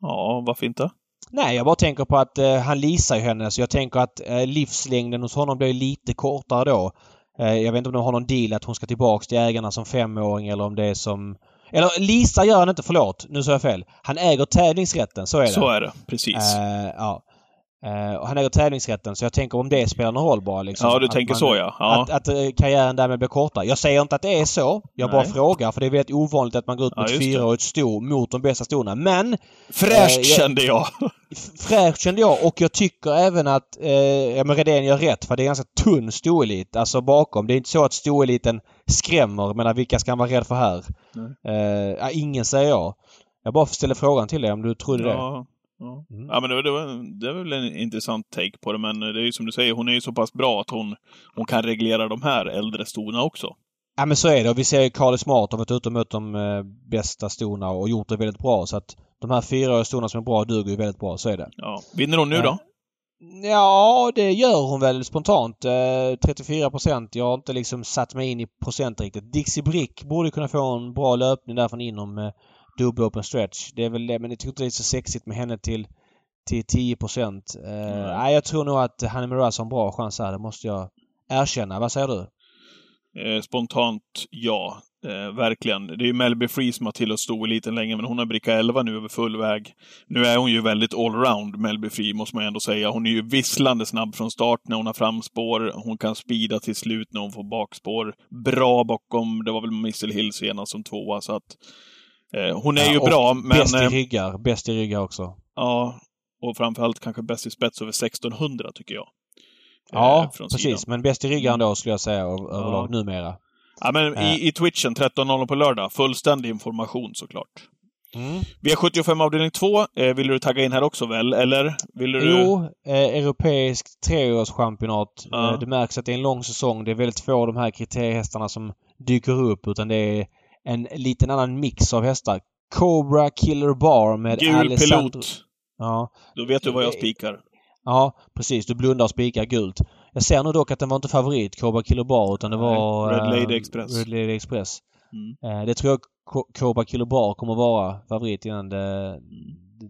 Ja, varför inte? Nej, jag bara tänker på att eh, han leasar ju henne så jag tänker att eh, livslängden hos honom blir lite kortare då. Eh, jag vet inte om de har någon deal att hon ska tillbaks till ägarna som femåring eller om det är som... Eller leasar gör han inte, förlåt. Nu sa jag fel. Han äger tävlingsrätten, så är det. Så är det, precis. Eh, ja. Eh, och han äger tävlingsrätten så jag tänker om det spelar någon roll bara liksom. ja, du tänker man- så ja. ja. Att, att eh, karriären därmed blir kortare. Jag säger inte att det är så. Jag bara Nej. frågar för det är väldigt ovanligt att man går ut Ja, med ett fyraårigt sto mot de bästa stona. Men Fräscht jag- kände jag. fräscht kände jag och jag tycker även att eh, ja, men Redén gör rätt för det är ganska tunn stoelit alltså bakom. Det är inte så att stoeliten skrämmer. Men vilka ska han vara rädd för här? Ja, ingen säger jag. Jag bara ställer frågan till dig om du trodde det. Ja. Mm. ja men det, var- det, var, det är väl en intressant take på det, men det är ju som du säger, hon är ju så pass bra att hon, hon kan reglera de här äldre stona också. Ja men så är det och vi ser ju Carly Smart har varit ute och mött de eh, bästa stona och gjort det väldigt bra så att de här fyraåriga stona som är bra duger ju väldigt bra, så är det. Ja. Vinner hon nu Ja. då? Ja, det gör hon väl spontant. Eh, 34 procent. Jag har inte liksom satt mig in i procent riktigt. Dixie Brick borde kunna få en bra löpning därifrån inom eh, dubbel open stretch. Det är väl det, men jag tycker inte det är så sexigt med henne till, till 10 procent. Eh, nej, jag tror nog att Hanne Miraz har en bra chans här. Det måste jag erkänna. Vad säger du? Eh, spontant ja. Eh, verkligen. Det är ju Melby Free som har tillhört stoeliten länge, men hon har bricka 11 nu över full väg. Nu är hon ju väldigt allround, Melby Free, måste man ändå säga. Hon är ju visslande snabb från start när hon har framspår. Hon kan speeda till slut när hon får bakspår. Bra bakom, det var väl Missile Hill senast som tvåa, så att hon är Ja, ju bra, men... Bäst i eh, ryggar. Bäst i ryggar också. Ja, och framförallt kanske bäst i spets över 1600 tycker jag. Ja, Eh, från precis. sidan. Men bäst i ryggar ändå skulle jag säga överlag numera. Ja, men Eh. i, i twitchen 13.00 på lördag, fullständig information såklart. Mm. V75 avdelning 2, eh, vill du tagga in här också väl? Eller? Vill du... Jo, eh, europeisk treårschampionat. Ja. Eh, det märks att det är en lång säsong. Det är väldigt få av de här kriteriehästarna som dyker upp utan det är en liten annan mix av hästar. Cobra Killer Bar med Gul Alessandro... pilot. Ja, Då vet du vad jag spikar. ja, precis. Du blundar och spikar gult. Jag ser nu dock att den var inte favorit, Cobra Killer Bar, utan det Nej, var... Red eh, Lady Express. Red Lady Express. Mm. Eh, det tror jag Co- Cobra Killer Bar kommer vara favorit innan det, Mm.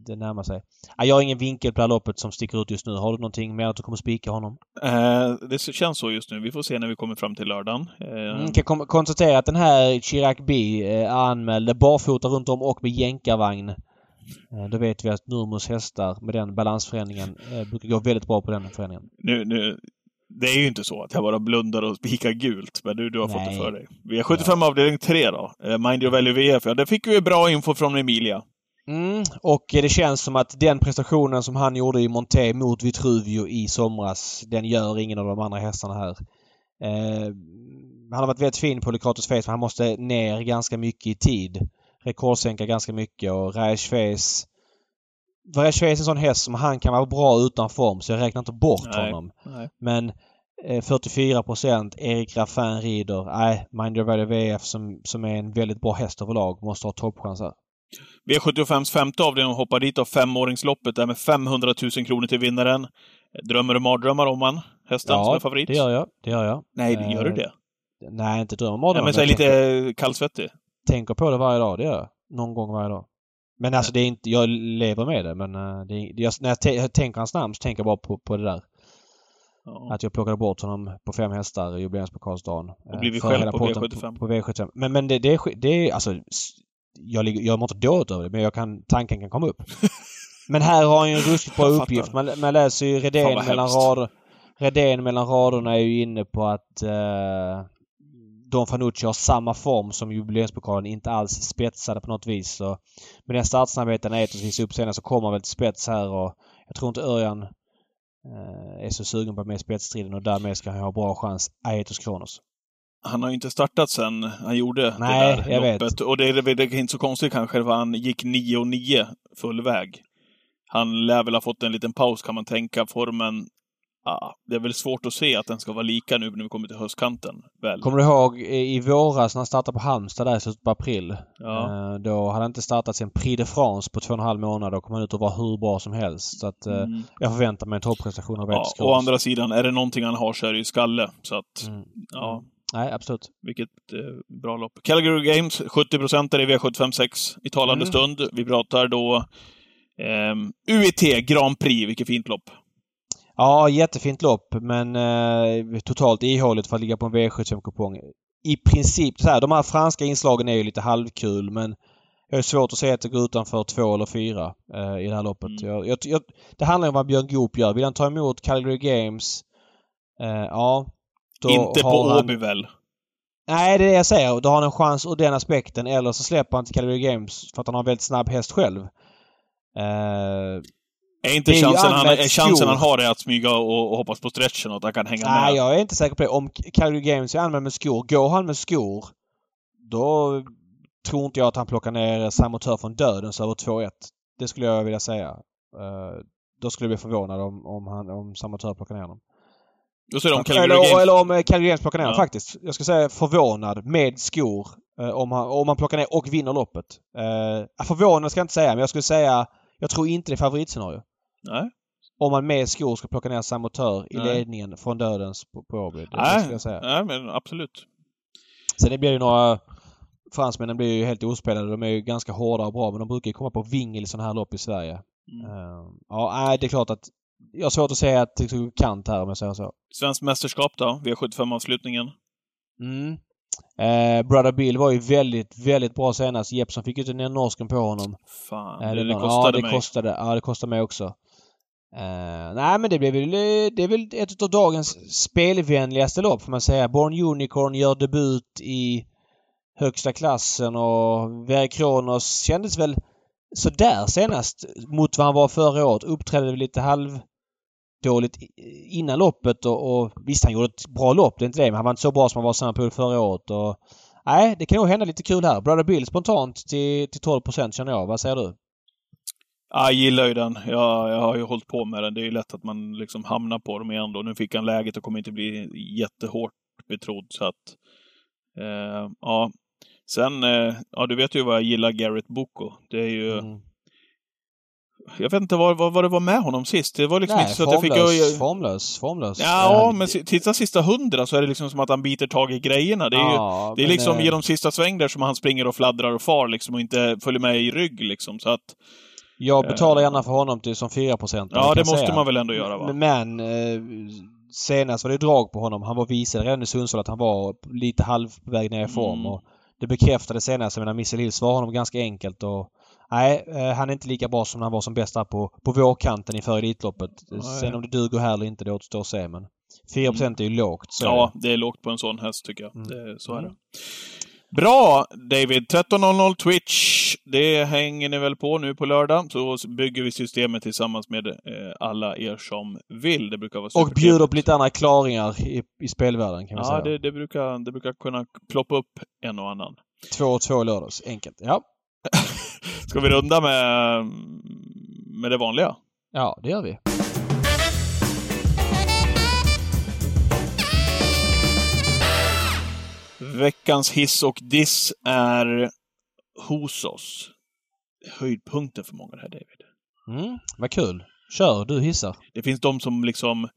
Det, närmar sig. Ah, jag har ingen vinkel på det här loppet som sticker ut just nu. Har du någonting mer att du kommer spika honom? Eh, det känns så just nu. Vi får se när vi kommer fram till lördagen. Eh, Mm, kan konstatera att den här Chirac B eh, är anmäld barfota runt om och med jänkarvagn. Eh, då vet vi att Nurmos hästar med den balansförändringen eh, brukar gå väldigt bra på den förändringen. nu, nu, det är ju inte så att jag bara blundar och spikar gult, men du, du har fått Nej. det för dig. Vi har 75 avdelning 3 då. Eh, Mind Your Value VF. Ja, där fick vi bra info från Emilia. Mm, och eh, det känns som att den prestationen som han gjorde i Monté mot Vitruvio i somras, den gör ingen av de andra hästarna här. Eh, han har varit väldigt fin på Lycratus Face men han måste ner ganska mycket i tid. Rekordsänka ganska mycket och Raish Face... Raish Face är en sån häst som han kan vara bra utan form så jag räknar inte bort Nej. honom. Nej. Men eh, 44 procent, Erik Raffin rider. Nej, Mind Your Value VF som, som är en väldigt bra häst överlag måste ha toppchanser. V75s femte avdelning hoppar dit av femåringsloppet där med 500 000 kronor till vinnaren. Drömmer och mardrömmar om han? Hästen som är favorit? det gör jag. Det gör jag. Nej, det gör du Eh, det? Nej, inte drömmer Ja, mardrömmar. men tänker, lite kallsvettig. tänker på det varje dag. Det gör jag. Någon gång varje dag. Men alltså det är inte... Jag lever med det men eh, det jag, när jag, jag tänker hans namn så tänker jag bara på, på det där. Ja. Att jag plockade bort honom på fem hästar i jubileumspokalsdagen. Och blivit själv på potten V75. På, på V75. Men, men det, det, är, det är alltså... Jag, ligger, jag mår inte dåligt över det men jag kan, tanken kan komma upp. men här har han ju en ruskigt bra uppgift. Man, man läser ju Redén mellan rader. Redén mellan raderna är ju inne på att eh, Don Fanucci har samma form som jubileumspokalen, inte alls spetsade på något vis. Så med den startsnabbheten Etos visar upp senare så kommer han väl till spets här och jag tror inte Örjan eh, är så sugen på att med spetsstriden och därmed ska han ha bra chans. Aetos Kronos. Han har ju inte startat sen han gjorde Nej, det där jag vet. loppet. Och det är, det är inte så konstigt kanske, för han gick 9 och 9 full väg. Han lär väl ha fått en liten paus kan man tänka. Formen, ja, det är väl svårt att se att den ska vara lika nu när vi kommer till höstkanten. Väl? Kommer du ihåg i våras när han startade på Halmstad där i slutet på april? Ja. Eh, då hade han inte startat sin Prix de France på två och en halv månad. Då kom han ut och var hur bra som helst. Så att eh, Mm. jag förväntar mig en topprestation av Ja, å andra sidan, är det någonting han har så är det ju skalle. Så att, Mm. ja, Nej, absolut. vilket eh, bra lopp. Calgary Games, 70 procent i V756 i talande Mm. stund. Vi pratar då ehm, UIT Grand Prix, vilket fint lopp. Ja, jättefint lopp men eh, totalt ihåligt för att ligga på en V75-kupong. I princip så här, de här franska inslagen är ju lite halvkul men jag har svårt att säga att det går utanför två eller fyra eh, i det här loppet. Mm. Jag, jag, jag, det handlar om vad Björn Goop gör. Vill han ta emot Calgary Games? Eh, ja. Då Inte på har han- Åby väl? Nej, det är det jag säger. Då har han en chans ur den aspekten. Eller så släpper han till Calgary Games för att han har en väldigt snabb häst själv. Eh, Är inte är chansen, han, är chansen han har är att smyga och, och hoppas på stretchen och att han kan hänga Nej, med? jag är inte säker på det. Om Calgary Games är anmäld med skor, går han med skor då tror inte jag att han plockar ner Samotör från dödens över 2-1. Det skulle jag vilja säga. Eh, då skulle jag bli förvånad om, om, han, om Samotör plockar ner honom. Då ser de Calgary Eller, Games. eller om eh, Calgary Games plockar ner Ja. faktiskt. Jag ska säga förvånad med skor. eh, om, han, om han plockar ner och vinner loppet. Uh, förvånad ska jag inte säga men jag skulle säga jag tror inte det är favoritscenario. Nej. Om man med skor ska plocka ner Samotör i Nej. ledningen från dödens på, på Åby. Nej. jag säga. Nej, men absolut. Sen det blir ju några... Fransmännen blir ju helt ospelade. De är ju ganska hårda och bra men de brukar ju komma på vingel i sådana här lopp i Sverige. Mm. Eh, ja, det är klart att... Jag har svårt att säga att det är kant här om jag säger så. Svenskt mästerskap då? V75-avslutningen. Mm. Eh, Brother Bill var ju väldigt, väldigt bra senast. Jeppsson fick ju inte ner norsken på honom. Fan, Eh, det, det kostade ja, det mig. Kostade, ja, det kostade mig också. Eh, nej, men det blir väl, det är väl ett av dagens spelvänligaste lopp får man säga. Born Unicorn gör debut i högsta klassen och Verre Kronos kändes väl sådär senast mot vad han var förra året. Uppträdde lite halvdåligt dåligt innan loppet och, och visst han gjorde ett bra lopp, det är inte det, men han var inte så bra som han var i samma pool förra året. Och, nej, det kan nog hända lite kul här. Brother Bill spontant till, till 12% känner jag. Vad säger du? Jag gillar ju den. Jag, jag har ju hållit på med den. Det är ju lätt att man liksom hamnar på dem igen då. Nu fick han läget och kommer inte bli jättehårt betrodd. Så att, eh, ja. Sen, eh, ja du vet ju vad jag gillar Garrett Boko. Det är ju... Mm. Jag vet inte vad, vad, vad det var med honom sist. Det var liksom Nej, inte så att jag fick... formlös, formlös, formlös. Ja, Eh, men titta sista hundra så är det liksom som att han biter tag i grejerna. Det är ju ja, det är liksom eh, genom sista sväng där som han springer och fladdrar och far liksom och inte följer med i rygg liksom. Så att, Jag betalar gärna för honom till som 4 procent. ja, det måste man väl ändå göra va? Men eh, senast var det drag på honom. Han var visad redan i Sundsvall att han var lite halvväg ner i form. Mm. Och det bekräftade senast. Jag menar, Missile Hill svarade honom ganska enkelt. Och, nej, eh, han är inte lika bra som han var som bäst där på, på vårkanten inför Elitloppet. Nej. Sen om det duger här eller inte, det återstår att se. Men 4 procent är ju lågt. Så Ja, det. är lågt på en sån häst tycker jag. Mm. Det, så är Mm. det. Bra David! 13.00 Twitch. Det hänger ni väl på nu på lördag. Så bygger vi systemet tillsammans med eh, alla er som vill. Det brukar vara Och bjuder upp lite andra klaringar i, i spelvärlden kan man Ja, säga. det, det, brukar, det brukar kunna ploppa upp en och annan. Två och två lördags. Enkelt. Ja. Ska vi runda med, med det vanliga? ja, det gör vi. Veckans hiss och diss är hos oss. Höjdpunkten för många det här, David. Mm, vad kul. Kör, du hissar. Det finns de som liksom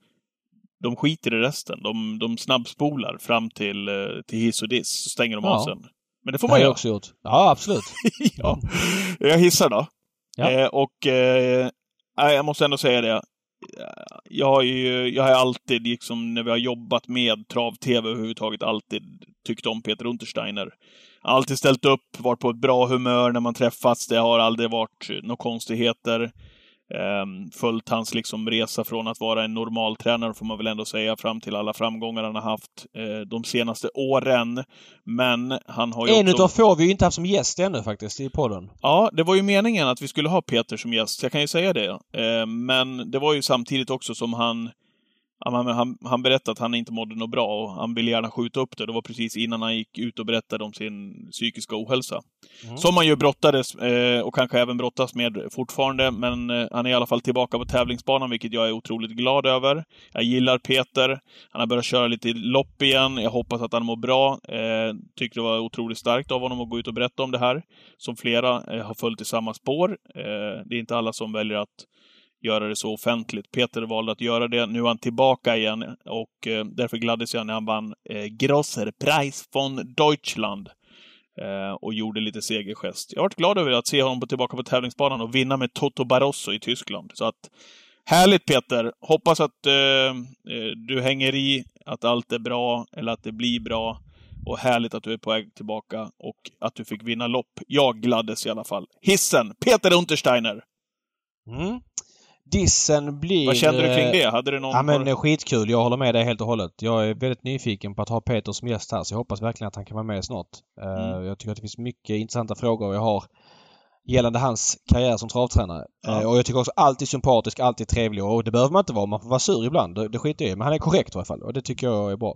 de skiter i resten. De, de snabbspolar fram till, eh, till hiss och diss, så stänger de Ja. av sen. Men det får Det man göra. också gjort. Ja, absolut. ja. Jag hissar då. Ja. Eh, och eh, jag måste ändå säga det. Jag har ju jag har alltid, liksom, när vi har jobbat med trav-tv överhuvudtaget, alltid tyckt om Peter Untersteiner. Alltid ställt upp, varit på ett bra humör när man träffats. Det har aldrig varit några konstigheter. Um, följt hans liksom resa från att vara en normal tränare får man väl ändå säga, fram till alla framgångar han har haft eh, de senaste åren. Men han har ju En också... utav få vi ju inte haft som gäst ännu faktiskt i podden. Ja, det var ju meningen att vi skulle ha Peter som gäst, jag kan ju säga det. Eh, men det var ju samtidigt också som han, men han, han berättade att han inte mådde något bra och han ville gärna skjuta upp det. Det var precis innan han gick ut och berättade om sin psykiska ohälsa. Mm. Som han ju brottades eh, och kanske även brottas med fortfarande, men eh, han är i alla fall tillbaka på tävlingsbanan, vilket jag är otroligt glad över. Jag gillar Peter. Han har börjat köra lite lopp igen. Jag hoppas att han mår bra. Eh, tycker det var otroligt starkt av honom att gå ut och berätta om det här, som flera eh, har följt i samma spår. Eh, det är inte alla som väljer att göra det så offentligt. Peter valde att göra det. Nu är han tillbaka igen och eh, därför gladdes jag när han vann eh, Grosser Preis von Deutschland eh, och gjorde lite segergest. Jag har varit glad över att se honom på- tillbaka på tävlingsbanan och vinna med Toto Barroso i Tyskland. Så att, härligt Peter! Hoppas att eh, eh, du hänger i, att allt är bra, eller att det blir bra. Och härligt att du är på väg tillbaka och att du fick vinna lopp. Jag gladdes i alla fall. Hissen! Peter Untersteiner! Mm. Dissen blir... Vad kände du kring eh, det? Hade du någon... Ja men skitkul. Jag håller med dig helt och hållet. Jag är väldigt nyfiken på att ha Peter som gäst här så jag hoppas verkligen att han kan vara med snart. Eh, Mm. Jag tycker att det finns mycket intressanta frågor jag har gällande hans karriär som travtränare. Ja. Eh, Och jag tycker också alltid sympatisk, alltid trevlig och det behöver man inte vara. Man får vara sur ibland. Det, det skiter jag i. Men han är korrekt i alla fall och det tycker jag är bra.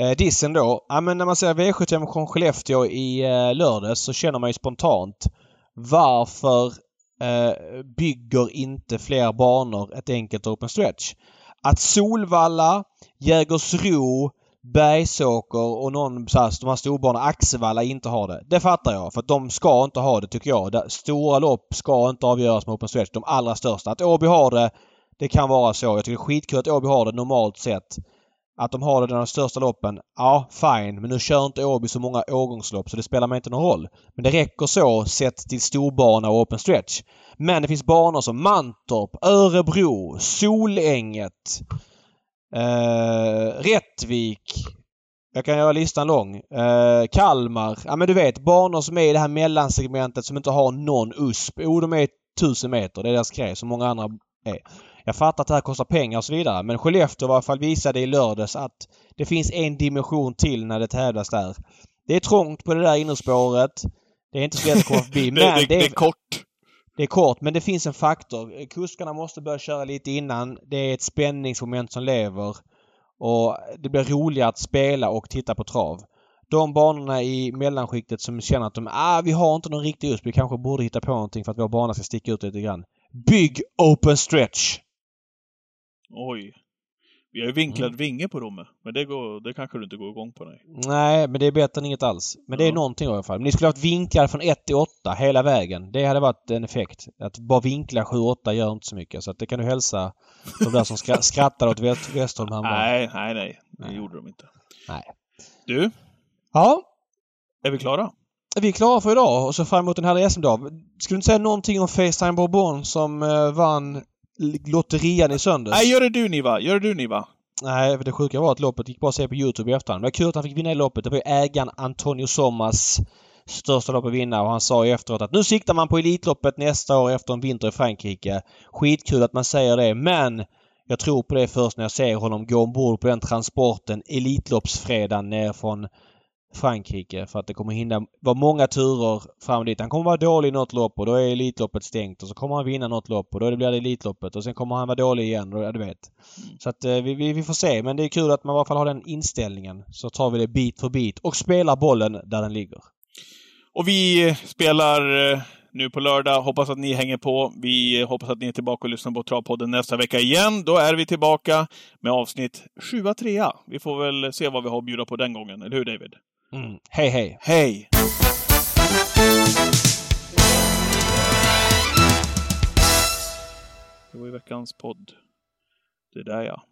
Eh, dissen då. Ja men när man ser V75 från Skellefteå i eh, lördags så känner man ju spontant varför eh, bygger inte fler banor ett enkelt open stretch? Att Solvalla, Jägersro, Bergsåker och någon så här, de här storbanorna, Axevalla, inte har det. Det fattar jag. För att de ska inte ha det tycker jag. Stora lopp ska inte avgöras med open stretch. De allra största. Att Åby har det, det kan vara så. Jag tycker det är skitkul att Åby har det normalt sett. Att de har det i de största loppen, ja fine. Men nu kör inte Åby så många årgångslopp så det spelar mig inte någon roll. Men det räcker så sett till storbana och open stretch. Men det finns banor som Mantorp, Örebro, Solänget, eh, Rättvik. Jag kan göra listan lång. Eh, Kalmar. Ja men du vet banor som är i det här mellansegmentet som inte har någon USP. Jo de är 1000 meter. Det är deras grej som många andra är. Jag fattar att det här kostar pengar och så vidare men Skellefteå i alla fall visade i lördags att det finns en dimension till när det tävlas där. Det är trångt på det där innerspåret. Det är inte så lätt att komma förbi. det, Men det, det är kort. det är kort, men det finns en faktor. Kuskarna måste börja köra lite innan. Det är ett spänningsmoment som lever. Och det blir roligare att spela och titta på trav. De banorna i mellanskiktet som känner att de ah, vi har inte någon riktig USP. Vi kanske borde hitta på någonting för att vår bana ska sticka ut lite grann. Bygg open stretch! Oj. Vi har ju vinklad Mm. vinge på Romme, men det, går, det kanske du inte går igång på. Nej. Nej, men det är bättre än inget alls. Men det är någonting i alla fall. Men ni skulle haft vinklar från 1 till 8 hela vägen. Det hade varit en effekt. Att bara vinkla 7-8 gör inte så mycket. Så att det kan du hälsa de där som skra- skrattade åt West- Westholm häromdagen. nej, nej, nej. Det Nej. gjorde de inte. Nej. Du, Ja, är vi klara? vi är klara för idag och så fram emot en härlig SM-dag. Skulle du inte säga någonting om Facetime Bourbon som eh, vann lotterian i söndags? Nej, gör det du Niva. Gör det du Niva. Nej, för det sjuka var att loppet gick bara att se på Youtube i efterhand. Det var kul att han fick vinna i loppet. Det var ju ägaren Antonio Sommas största lopp att vinna och han sa ju efteråt att nu siktar man på Elitloppet nästa år efter en vinter i Frankrike. Skitkul att man säger det men jag tror på det först när jag ser honom gå ombord på den transporten Elitloppsfredagen ner från Frankrike för att det kommer hinna vara många turer fram dit. Han kommer vara dålig i något lopp och då är Elitloppet stängt och så kommer han vinna något lopp och då blir det Elitloppet och sen kommer han vara dålig igen och ja, du vet. Så att eh, vi, vi, vi får se men det är kul att man i alla fall har den inställningen. Så tar vi det bit för bit och spelar bollen där den ligger. Och vi spelar eh, nu på lördag. Hoppas att ni hänger på. Vi hoppas att ni är tillbaka och lyssnar på Travpodden nästa vecka igen. Då är vi tillbaka med avsnitt 7 3 Vi får väl se vad vi har att bjuda på den gången. Eller hur David? Mm. Hej hej! Hej! Det var ju veckans podd. Det där ja.